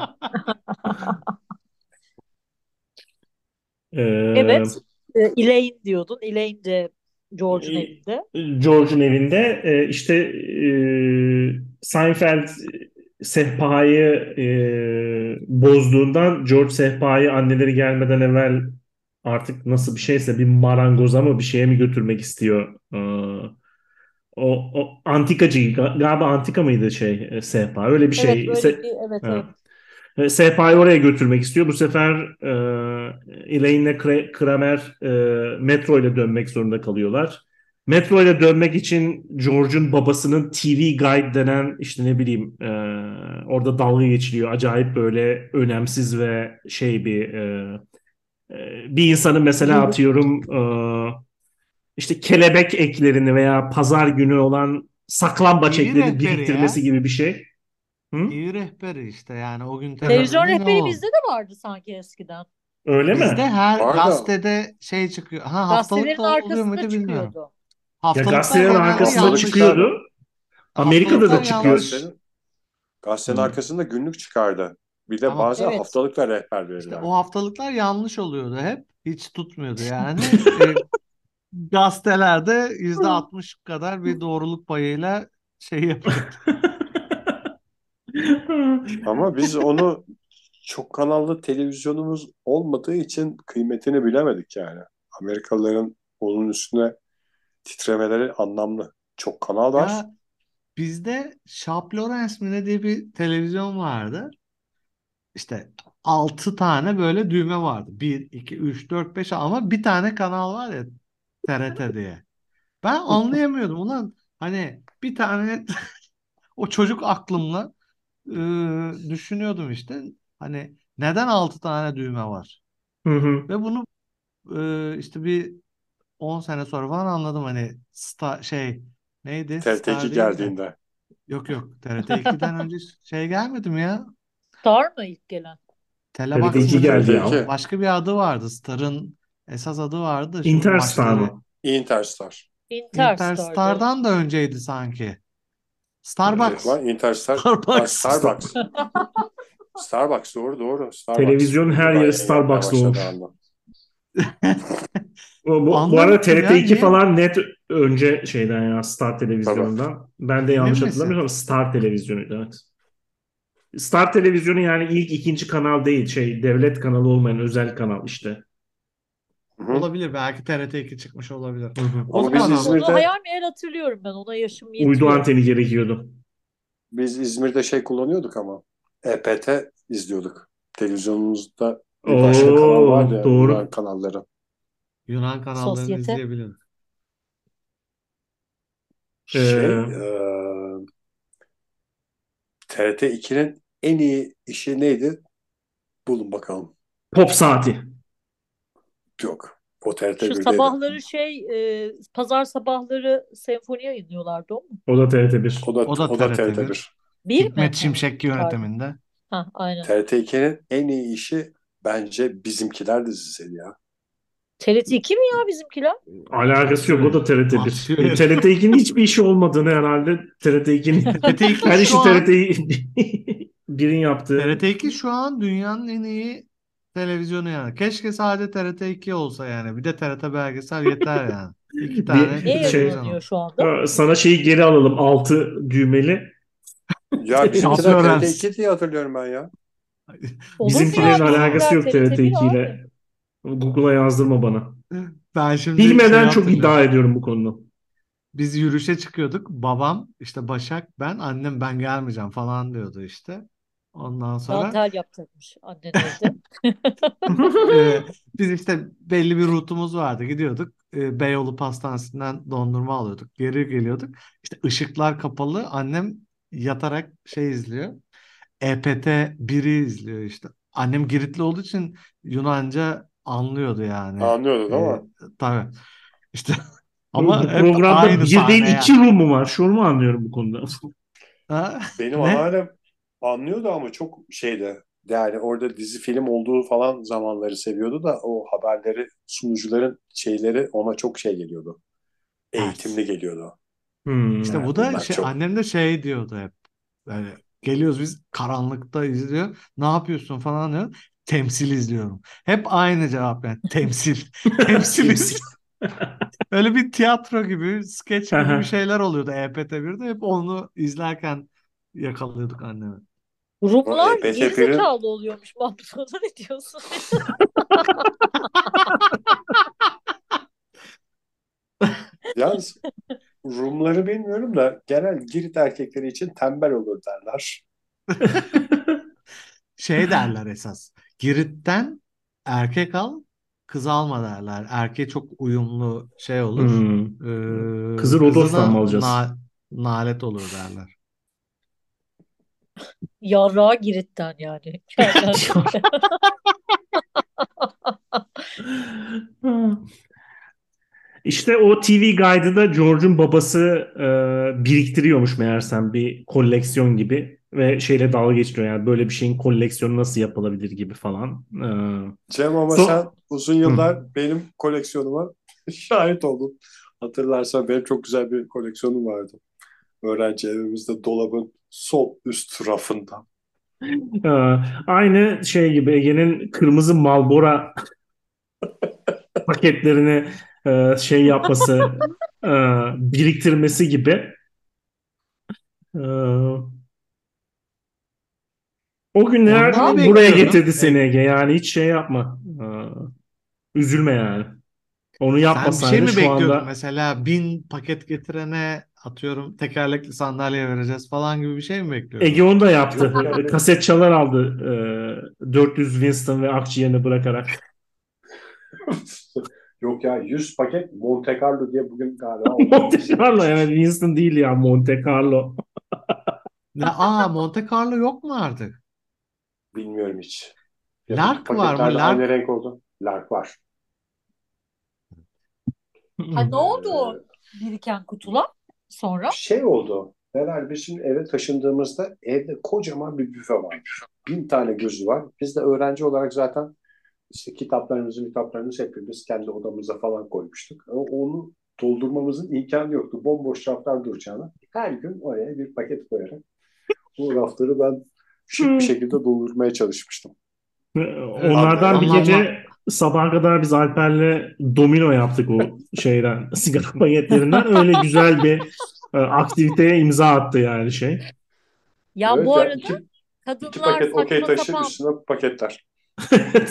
C: Ee,
B: Evet. E, Elaine diyordun. Elaine de George'un
C: E,
B: evinde.
C: George'un evinde e, işte e, Seinfeld sehpayı e, bozduğundan George sehpayı anneleri gelmeden evvel artık nasıl bir şeyse bir marangoza mı bir şeye mi götürmek istiyor. E, o, o antikacı ga- galiba antika mıydı şey e, sehpa öyle bir
B: Evet
C: şey.
B: böyle
C: Se-
B: bir evet evet.
C: E, Sehpa'yı oraya götürmek istiyor. Bu sefer e, Elaine'le Kra- Kramer e, metro ile dönmek zorunda kalıyorlar. Metro ile dönmek için George'un babasının TV Guide denen işte ne bileyim e, orada dalga geçiliyor. Acayip böyle önemsiz ve şey bir e, e, bir insanın mesela atıyorum e, işte kelebek eklerini veya pazar günü olan saklambaç eklerini biriktirmesi
D: ya.
C: gibi bir şey. Hı?
D: İyi rehberi işte yani o gün
B: Televizyon
D: televizyonda ne
B: rehberi
D: oldu?
B: bizde de vardı sanki eskiden.
C: Öyle mi?
D: Bizde her
A: Var da-
D: gazetede şey çıkıyor. Ha haftalık
B: Gazetelerin
D: da oluyor muydu
B: arkasında
D: bilmiyorum.
B: çıkıyordu.
C: Ya
D: Haftalıklar
C: gazetelerin
D: genelde
C: arkasında
D: yanlış.
C: çıkıyordu. Amerika'da da
D: Haftalıklar
C: çıkıyor.
D: yanlış.
A: Gazetenin, gazetenin
C: Hı.
A: arkasında günlük çıkardı. Bir de
D: Ama-
A: bazen
B: Evet.
A: haftalıkla rehber
D: İşte o haftalıklar yanlış oluyordu hep. Hiç tutmuyordu yani. E, gazetelerde yüzde altmış kadar bir doğruluk payıyla şey yapıyor.
A: Ama biz onu çok kanallı televizyonumuz olmadığı için kıymetini bilemedik yani. Amerikalıların onun üstüne titremeleri anlamlı. Çok kanal var.
D: Bizde Sharp Lawrence mi ne diye bir televizyon vardı. İşte 6 tane böyle düğme vardı. 1, 2, 3, 4, 5 ama bir tane kanal var ya TRT diye. Ben anlayamıyordum. Ulan hani bir tane o çocuk aklımla e, düşünüyordum işte. Hani neden 6 tane düğme var?
C: Hı hı.
D: Ve bunu e, işte bir 10 sene sonra falan anladım hani sta şey neydi? Star
A: TRT2
D: değil de.
A: geldiğinde.
D: Yok yok TRT 2'den önce şey gelmedi mi ya?
B: Star mı ilk gelen?
D: Telebox
C: TRT2
D: mı?
C: geldi ya.
A: TRT2.
D: Başka bir adı vardı. Star'ın esas adı vardı. Şu
C: Interstar mı?
A: Interstar.
B: Interstar'dı.
D: Interstar'dan da önceydi sanki. Starbucks.
A: Var, Interstar.
D: Starbucks.
A: Starbucks. Starbucks doğru doğru. Starbucks.
C: Televizyon her yeri
A: yayınlanmaya
C: Starbucks
A: başladığı
C: olmuş. Bu, bu, bu arada
D: ya,
C: TRT2
D: niye?
C: falan net önce şeyden ya Star televizyonundan. Ben de yanlış hatırlamıyorum ama Star televizyonuydu evet. Star televizyonu yani ilk ikinci kanal değil şey devlet kanalı olmayan özel kanal işte.
A: Hı.
D: Olabilir. Belki TRT 2 çıkmış olabilir. O
A: Ama biz
D: zaman
A: İzmir'de
B: Onu hayal meyal hatırlıyorum ben. Ona yaşım
C: Uydu
B: yetiyor.
C: anteni gerekiyordu.
A: biz İzmir'de şey kullanıyorduk ama EPT izliyorduk. Televizyonumuzda bir
C: Oo,
A: başka kanal vardı ya.
C: doğru.
A: Yunan kanalları.
D: Yunan kanallarını
B: Sosyete.
D: izleyebilirim.
A: Şey,
C: Ee,
A: eee, TRT 2'nin en iyi işi neydi? Bulun bakalım.
C: Pop saati.
A: Yok. O TRT
B: Şu
A: 1'deydi.
B: sabahları şey e, pazar sabahları senfoni yayınlıyorlardı o mu?
C: O da TRT1.
A: O da,
D: O da
A: o da
D: TRT
A: TRT 1.
D: 1.
B: Bir mi?
D: Hikmet
B: Ha,
D: Şimşek yönetiminde.
B: Ha, aynen.
A: TRT 2'nin en iyi işi bence Bizimkiler dizisiydi ya.
B: TRT 2 mi ya bizimkiler?
C: Alakası yok o da TRT1.
D: Atıyor.
C: E, TRT2'nin hiçbir işi olmadığını herhalde TRT2'nin
D: TRT 2
C: her işi
D: şu an
C: TRT birin yaptığı.
D: TRT 2 şu an dünyanın en iyi televizyonu yani. Keşke sadece TRT 2 olsa yani. Bir de TRT belgesel yeter yani. İki tane
B: Ne
C: şey-
B: yayınlanıyor şu anda?
C: Sana şeyi geri alalım. Altı düğmeli.
A: Ya Bizimkiler
D: Şampiyon
A: TRT 2 diye hatırlıyorum ben ya.
B: Olur mu
C: Bizimkilerin
B: ya?
C: Alakası yok
B: TRT1
C: TRT2
B: abi.
C: ile. Google'a yazdırma bana.
D: Ben şimdi
C: Bilmeden
D: şey
C: çok
D: hatırlıyorum.
C: iddia ediyorum bu konuda.
D: Biz yürüyüşe çıkıyorduk. Babam işte Başak ben annem ben gelmeyeceğim falan diyordu işte. Ondan sonra
B: Dantel yaptırmış annen evde.
D: e, biz işte belli bir rutumuz vardı. Gidiyorduk. E, Beyoğlu Pastanesi'nden dondurma alıyorduk. Geri geliyorduk. İşte ışıklar kapalı. Annem yatarak şey izliyor. EPT 1'i izliyor işte. Annem Giritli olduğu için Yunanca anlıyordu yani.
A: Anlıyordun
D: E,
A: ama.
D: tabii. İşte ama
C: bu
D: hep
C: programda
D: aynı
C: bir
D: sahne
C: değil
D: yani.
C: iki room mu var? Şunu mu anlıyorum bu konuda?
D: Ha?
A: Benim
D: Ne?
A: anneannem anlıyordu ama çok şeydi. Yani orada dizi film olduğu falan zamanları seviyordu da o haberleri sunucuların şeyleri ona çok şey geliyordu. Eğitimli geliyordu.
C: Hmm.
D: İşte bu
A: bunlar
D: da şey,
A: çok-
D: annem de şey diyordu hep. Yani geliyoruz biz karanlıkta izliyor. Ne yapıyorsun falan diyor. Temsil izliyorum. Hep aynı cevap yani. Temsil. Temsil. Öyle bir tiyatro gibi, skeç gibi bir şeyler oluyordu EPT1'de. Hep onu izlerken yakalıyorduk annemi.
B: Rumlar
A: EPT1'in
B: gerizekalı oluyormuş Mahmut ona ne diyorsun?
A: Yalnız Rumları bilmiyorum da genel Girit erkekleri için tembel olur derler.
D: Şey derler esas. Girit'ten erkek al, kız alma derler. Erkeğe çok uyumlu şey olur.
C: Hmm.
D: Ee,
C: Kızı Rodos'tan mı alacağız?
D: na- nalet olur derler.
B: Yarrağı Girit'ten yani.
C: İşte o TV Guide'ı da George'un babası e, biriktiriyormuş meğersem bir koleksiyon gibi ve şeyle dalga geçiyor yani böyle bir şeyin koleksiyonu nasıl yapılabilir gibi falan. E,
A: Cem ama
C: So-
A: sen uzun yıllar benim koleksiyonuma şahit oldun. Hatırlarsan benim çok güzel bir koleksiyonum vardı. Öğrenci evimizde dolabın sol üst rafında.
C: e, aynı şey gibi Ege'nin kırmızı Marlboro paketlerini e, şey yapması, e, biriktirmesi gibi. E, o günler
D: Ondan
C: buraya getirdi seni Ege. Yani hiç şey yapma. E, üzülme yani. Onu
D: Sen bir şey
C: yapmasaydın
D: mi
C: şu
D: bekliyordun?
C: anda
D: Mesela bin paket getirene atıyorum tekerlekli sandalye vereceğiz falan gibi bir şey mi bekliyordun?
C: Ege onu da yaptı.
A: Yani.
C: Kaset çalar aldı. e, 400 Winston ve akciğerini bırakarak.
A: Yok ya 100 paket Monte Carlo diye bugün galiba
C: Monte Carlo evet Winston değil ya Monte Carlo.
D: Ne, aa Monte Carlo yok mu artık?
A: Bilmiyorum hiç. Ya
D: Lark var mı? Lark-
A: Hangi renk oldu? Lark var.
B: Ha, ne oldu o biriken kutular sonra?
A: Şey oldu. Herhalde biz şimdi eve taşındığımızda evde kocaman bir büfe var. Bin tane gözü var. Biz de öğrenci olarak zaten işte kitaplarımızı, kitaplarımızı hepimiz kendi odamıza falan koymuştuk. Ama onu doldurmamızın imkanı yoktu. Bomboş raflar duracağına. Her gün oraya bir paket koyarak bu rafları ben şık bir şekilde doldurmaya çalışmıştım.
C: Onlardan bir gece sabaha kadar biz Alper'le domino yaptık o şeyden sigara paketlerinden. Öyle güzel bir e, aktiviteye imza attı yani şey.
B: Ya
A: Evet
B: bu arada
A: iki, iki
B: kadınlar
A: paket okey taşı
B: sapan
A: üstüne paketler.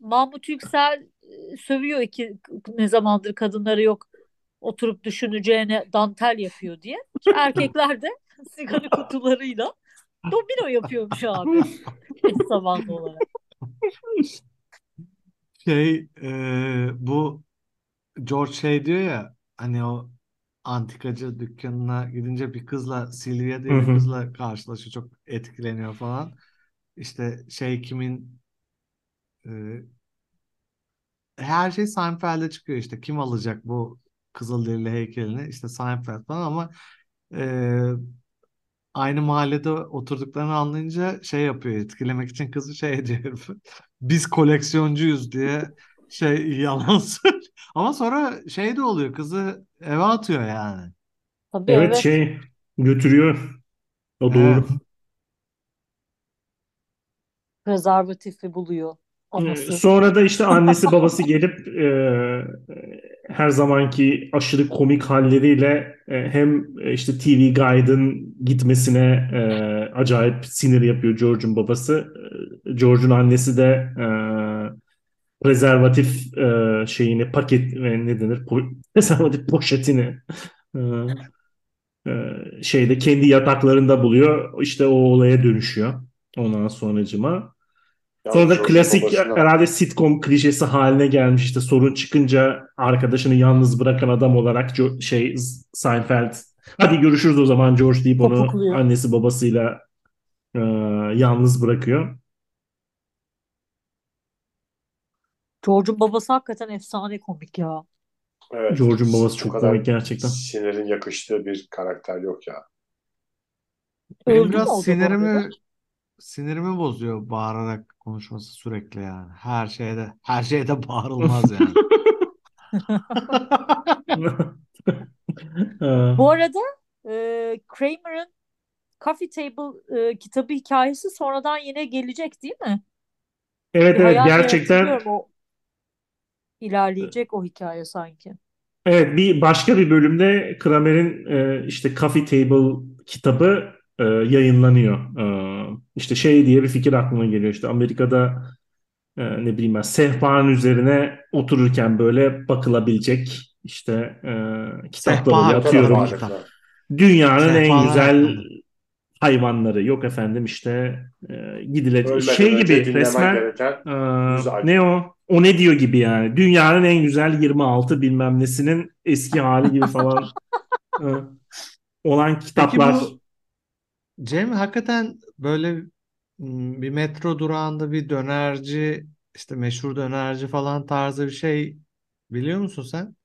B: Mahmut Yüksel e, sövüyor iki ne zamandır kadınları yok oturup düşüneceğine dantel yapıyor diye. Erkekler de sigara kutularıyla domino yapıyormuş abi. Eş zamanlı olarak.
D: Şey e, bu George şey diyor ya hani o antikacı dükkanına gidince bir kızla Silvia diye
C: Hı
D: bir
C: hı.
D: kızla karşılaşıyor çok etkileniyor falan. İşte şey kimin e, her şey Seinfeld'e çıkıyor işte kim alacak bu Kızılderili heykelini işte Seinfeld falan ama e, aynı mahallede oturduklarını anlayınca şey yapıyor etkilemek için kızı şey diyor biz koleksiyoncuyuz diye şey yalan söylüyor. Ama sonra şey de oluyor kızı eve atıyor yani.
B: Tabii
C: Evet
B: evet.
C: şey götürüyor. O doğru.
D: Evet.
B: Prezervatifi buluyor
C: Ee,
B: anası.
C: Sonra da işte annesi babası gelip e, her zamanki aşırı komik halleriyle e, hem e, işte TV Guide'ın gitmesine e, acayip sinir yapıyor George'un babası. E, George'un annesi de e, prezervatif e, şeyini paket ve ne denir po prezervatif poşetini e, e, şeyde kendi yataklarında buluyor. İşte o olaya dönüşüyor. Ondan sonracıma. Sonra da klasik
A: babasına-
C: herhalde sitcom klişesi haline gelmiş işte sorun çıkınca arkadaşını yalnız bırakan adam olarak Jo- şey Seinfeld hadi görüşürüz o zaman George deyip onu
B: Topukluyor.
C: annesi babasıyla e, yalnız bırakıyor.
B: George'un babası hakikaten efsane komik ya.
A: Evet.
C: George'un babası çok
A: kadar
C: komik gerçekten.
A: Sinirin yakıştığı bir karakter yok ya.
B: Öldü
D: biraz sinirimi? Sinirimi bozuyor bağırarak konuşması sürekli yani. Her şeyde her şeyde bağırılmaz yani.
B: Bu arada e, Kramer'ın Coffee Table e, kitabı hikayesi sonradan yine gelecek değil mi?
C: evet
B: Bir
C: evet
B: hayal
C: gerçekten
B: o ilerleyecek o hikaye sanki.
C: Evet bir başka bir bölümde Kramer'in e, işte Coffee Table kitabı e, yayınlanıyor. E, işte şey diye bir fikir aklıma geliyor. İşte Amerika'da e, ne bileyim ben sehpanın üzerine otururken böyle bakılabilecek işte e, kitaplar
D: Sehpa
C: oluyor.
D: hakkında
C: Atıyorum dünyanın en
D: Sehpalar
C: güzel
D: hakkında.
C: hayvanları yok efendim işte e, gidilecek şey gibi resmen e, ne o o ne diyor gibi yani. Dünyanın en güzel 26 bilmem nesinin eski hali gibi falan e, olan
D: Peki
C: kitaplar.
D: bu Cem hakikaten böyle m, bir metro durağında bir dönerci işte meşhur dönerci falan tarzı bir şey biliyor musun sen?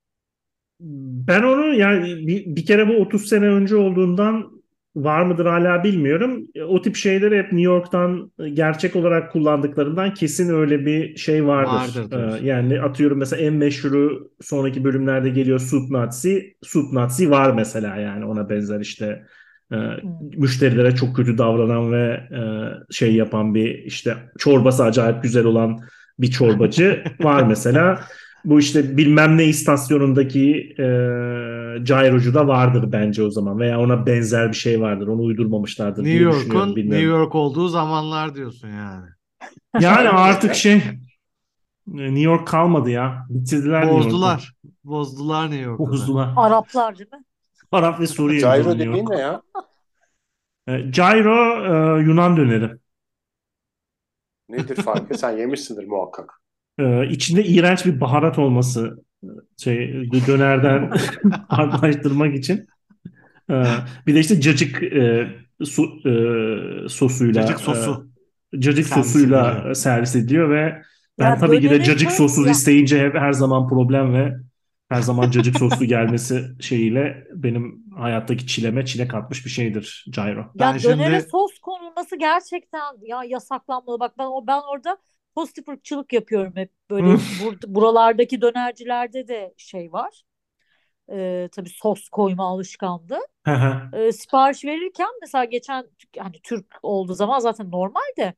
C: Ben onu yani bir, bir kere bu 30 sene önce olduğundan var mıdır hala bilmiyorum. O tip şeyleri hep New York'tan gerçek olarak kullandıklarından kesin öyle bir şey vardır.
D: Vardır diyorsun.
C: Ee, yani atıyorum mesela en meşhuru sonraki bölümlerde geliyor Soup Nazi. Soup Nazi var mesela yani ona benzer işte e, müşterilere çok kötü davranan ve e, şey yapan bir işte çorbası acayip güzel olan bir çorbacı var mesela. Bu işte bilmem ne istasyonundaki e, gyrocu da vardır bence o zaman veya ona benzer bir şey vardır. Onu uydurmamışlardır
D: New
C: diye.
D: York'un New. York olduğu zamanlar diyorsun yani.
C: Yani artık şey New York kalmadı ya. Bitirdiler New York'u.
D: Bozdular. Bozdular New York'u.
C: Bozdular.
B: Araplar değil mi?
C: Arap ve Suriye New
A: dediğin ne ya?
C: E, gyro e, Yunan döneri.
A: Nedir farkı? Sen yemişsindir muhakkak.
C: E, içinde iğrenç bir baharat olması şey dönerden farklılaştırmak için. E, bir de işte cacık e, su, e, sosuyla
D: Cacık sosu.
C: e, cacık
D: Servis
C: sosuyla
D: ediliyor.
C: servis ediliyor ve ben
B: Ya
C: tabii ki de cacık sossuz
B: ya-
C: isteyince hep her zaman problem ve her zaman cacık soslu gelmesi şeyiyle benim hayattaki çileme çile katmış bir şeydir gyro.
B: Ya
D: Ben
B: dönere
D: şimdi-
B: sos konulması gerçekten ya yasaklanmalı. Bak ben o ben orada pozitif ırkçılık yapıyorum hep. Böyle bur- buralardaki dönercilerde de şey var. Ee, tabii sos koyma alışkanlığı.
C: Hı hı.
B: Ee, sipariş verirken mesela geçen hani Türk olduğu zaman zaten normal de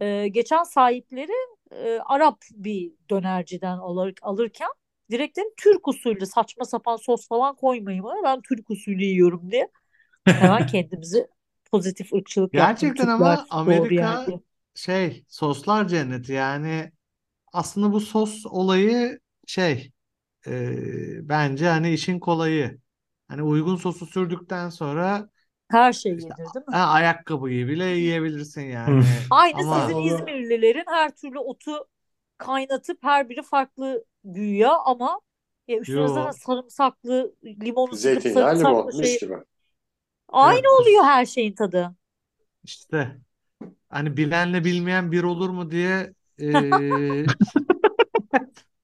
B: e, geçen sahipleri e, Arap bir dönerciden alır, alırken direkt dedim Türk usulü saçma sapan sos falan koymayın bana ben Türk usulü yiyorum diye hemen kendimizi pozitif ırkçılık yaptım.
D: Gerçekten
B: Türkler
D: ama Amerika
B: yerde.
D: şey soslar cenneti yani aslında bu sos olayı şey e, bence hani işin kolayı. Hani uygun sosu sürdükten sonra
B: Her şey
D: İşte-
B: yenir değil mi?
D: ha, ayakkabıyı bile yiyebilirsin yani.
B: Aynı
D: Ama
B: sizin
A: onu-
B: İzmirlilerin her türlü otu kaynatıp her biri farklı güya ama ya üstüne
D: Yo.
B: zaten sarımsaklı, limonu sıkıp
A: Zeytinyağı limon
B: sarımsaklı
A: mis
B: şey.
A: gibi.
B: Aynı
D: Evet.
B: oluyor her şeyin tadı.
D: işte hani bilenle bilmeyen bir olur mu diye e,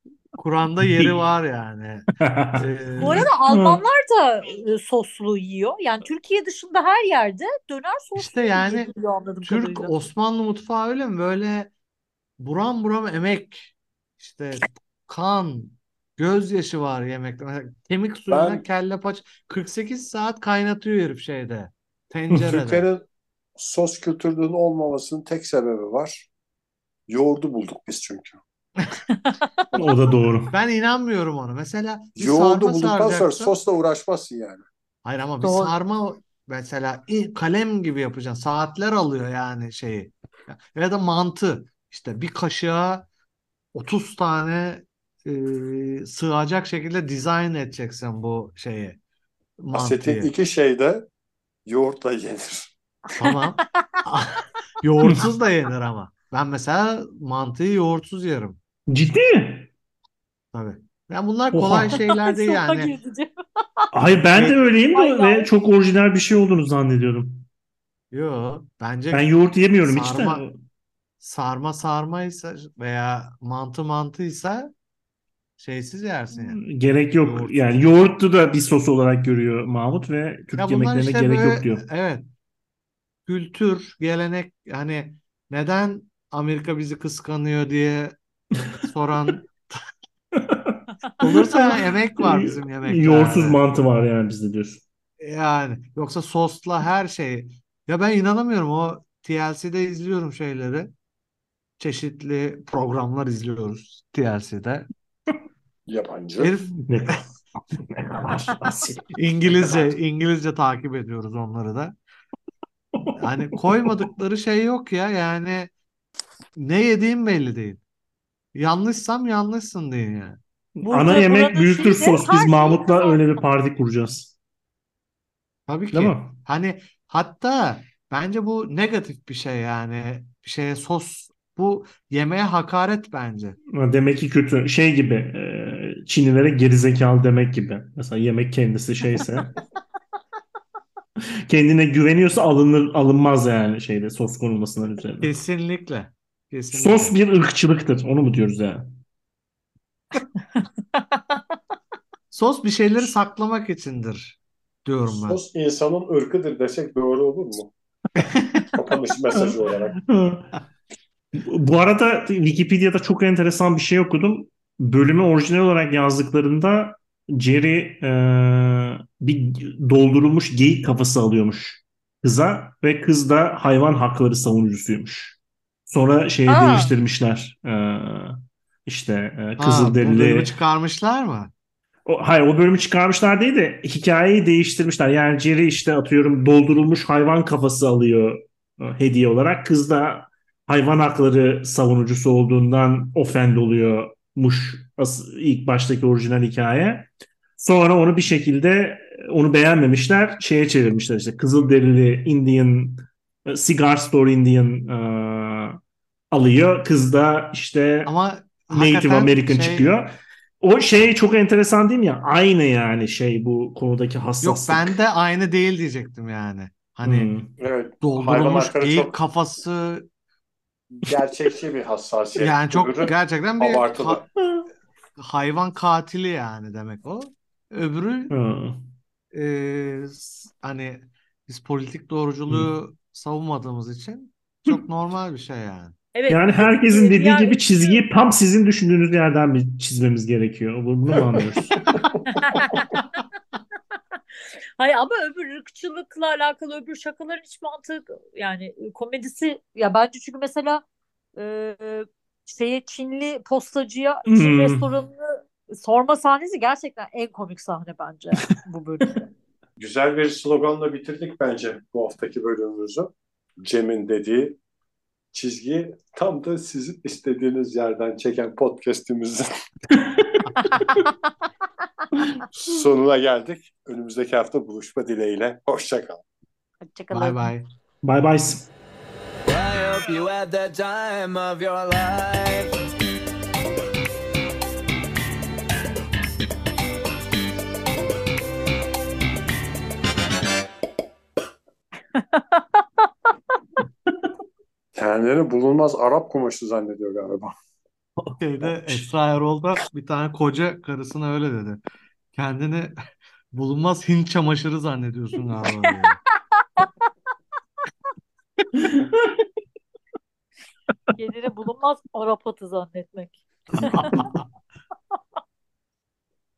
D: Kur'an'da yeri var yani. E,
B: Bu arada Almanlar da e, soslu yiyor. Yani Türkiye dışında her yerde döner soslu
D: İşte yani
B: yiyiliyor anladığım
D: Türk
B: kadarıyla.
D: Osmanlı mutfağı öyle mi? Böyle buram buram emek, işte kan, gözyaşı var yemekte. Kemik suyundan
A: Ben-
D: kelle paça 48 saat kaynatıyor herif şeyde. Tencerede.
A: Türklerin sos kültürünün olmamasının tek sebebi var. Yoğurdu bulduk biz çünkü.
C: O da doğru.
D: Ben inanmıyorum ona. Mesela bir
A: Yoğurdu
D: sarma
A: bulduktan sonra
D: saracaksın.
A: sosla uğraşmazsın yani.
D: Hayır ama bir
B: Doğru.
D: sarma mesela i- kalem gibi yapacaksın. Saatler alıyor yani şeyi. Ya da mantı. İşte bir kaşığa 30 tane e, sığacak şekilde dizayn edeceksin bu şeyi.
A: Asetin
D: Mantıyı.
A: iki şeyde yoğurtla yenir.
D: Tamam. Yoğurtsuz da yenir ama. Ben mesela mantıyı yoğurtsuz yerim.
C: Ciddi mi?
D: Tabii. Ya bunlar
C: Oha.
D: kolay şeyler değil yani.
C: Hayır ben de öyleyim de ve çok orijinal bir şey olduğunu zannediyordum.
D: Yo, bence
C: Ben yoğurt yemiyorum hiç de.
D: Sarma- sarma sarmaysa veya mantı mantıysa şeysiz yersin yani.
C: Gerek yok.
D: Yoğurt.
C: Yani yoğurtlu da bir sos olarak görüyor Mahmut ve Türk
D: Ya
C: yemeklerine
D: işte
C: gerek
D: böyle
C: yok diyor.
D: evet kültür, gelenek hani neden Amerika bizi kıskanıyor diye soran olursa emek var bizim yemeklerde.
C: Yoğurtsuz mantı var yani bizde diyorsun.
D: Yani yoksa sosla her şey. Ya ben inanamıyorum o TLC'de izliyorum şeyleri. Çeşitli programlar izliyoruz TLC'de.
A: Yabancı.
D: Herif
C: Ne kadar.
D: İngilizce İngilizce takip ediyoruz onları da. Yani koymadıkları şey yok ya yani ne yediğim belli değil. Yanlışsam yanlışsın deyin yani.
B: Burada-
C: Ana yemek büyüktür sos. Biz Mahmut'la öyle bir parti kuracağız.
D: Tabii
C: Değil
D: ki.
C: mi?
D: Hani hatta bence bu negatif bir şey yani. Bir şeye sos Bu yemeğe hakaret bence.
C: Demek ki kötü. Şey gibi e, Çinlilere gerizekalı demek gibi. Mesela yemek kendisi şeyse kendine güveniyorsa alınır alınmaz yani şeyde sos konulmasından üzerine.
D: Kesinlikle. Kesinlikle.
C: Sos bir ırkçılıktır. Onu mu diyoruz yani?
D: Sos bir şeyleri saklamak içindir diyorum ben.
A: Sos insanın ırkıdır desek doğru olur mu? Kapanış mesajı olarak.
C: Bu arada Wikipedia'da çok enteresan bir şey okudum. Bölümü orijinal olarak yazdıklarında Jerry e, bir doldurulmuş geyik kafası alıyormuş kıza ve kız da hayvan hakları savunucusuymuş. Sonra şeyi
B: Aa.
C: değiştirmişler. E, işte e, Kızılderili
D: bölümü çıkarmışlar mı?
C: o, hayır o bölümü çıkarmışlar değil de hikayeyi değiştirmişler. Yani Jerry işte atıyorum doldurulmuş hayvan kafası alıyor e, hediye olarak. Kız da hayvan hakları savunucusu olduğundan ofend oluyormuş ilk baştaki orijinal hikaye. Sonra onu bir şekilde onu beğenmemişler. Şeye çevirmişler işte Kızılderili Indian e, Cigar Store Indian e, alıyor. Kız da işte
D: Ama
C: Native American
D: şey-
C: çıkıyor. O şey çok enteresan değil mi ya? Aynı yani şey bu konudaki
D: Yok
C: hassaslık.
D: ben de aynı değil diyecektim yani. Hani
C: Hmm.
A: Evet.
D: Doldurulmuş geyik
A: çok
D: kafası
A: gerçekçi bir hassasiyet.
D: yani çok
A: Öbürü
D: gerçekten bir
A: abartılı.
D: ha- hayvan katili yani demek o. Öbürü
C: Ha.
D: e, hani biz politik doğruculuğu savunmadığımız için çok normal bir şey yani.
B: Evet.
C: Yani herkesin dediği
B: diğer
C: gibi çizgiyi tam sizin düşündüğünüz yerden bir çizmemiz gerekiyor. Bu- Bunu mu anlıyoruz?
B: Hayır ama öbür ırkçılıkla alakalı öbür şakaların hiç mantığı yani komedisi ya bence çünkü mesela e, şeye Çinli postacıya Çin
C: Hmm.
B: restoranını sorma sahnesi gerçekten en komik sahne bence bu bölümde.
A: Güzel bir sloganla bitirdik bence bu haftaki bölümümüzü. Cem'in dediği çizgi tam da sizin istediğiniz yerden çeken podcast'imizin sonuna geldik. Önümüzdeki hafta buluşma dileğiyle. Hoşçakalın.
B: Hoşçakalın.
D: Bay bay.
C: Bye bye.
E: I hope you had the time of your life.
A: Kendilerini bulunmaz Arap kumaşı zannediyor galiba.
D: Şeyde Esra Erol'da bir tane koca karısına öyle dedi. Kendini bulunmaz Hint çamaşırı zannediyorsun galiba. diyor.
B: Kendini bulunmaz Arap atı zannetmek.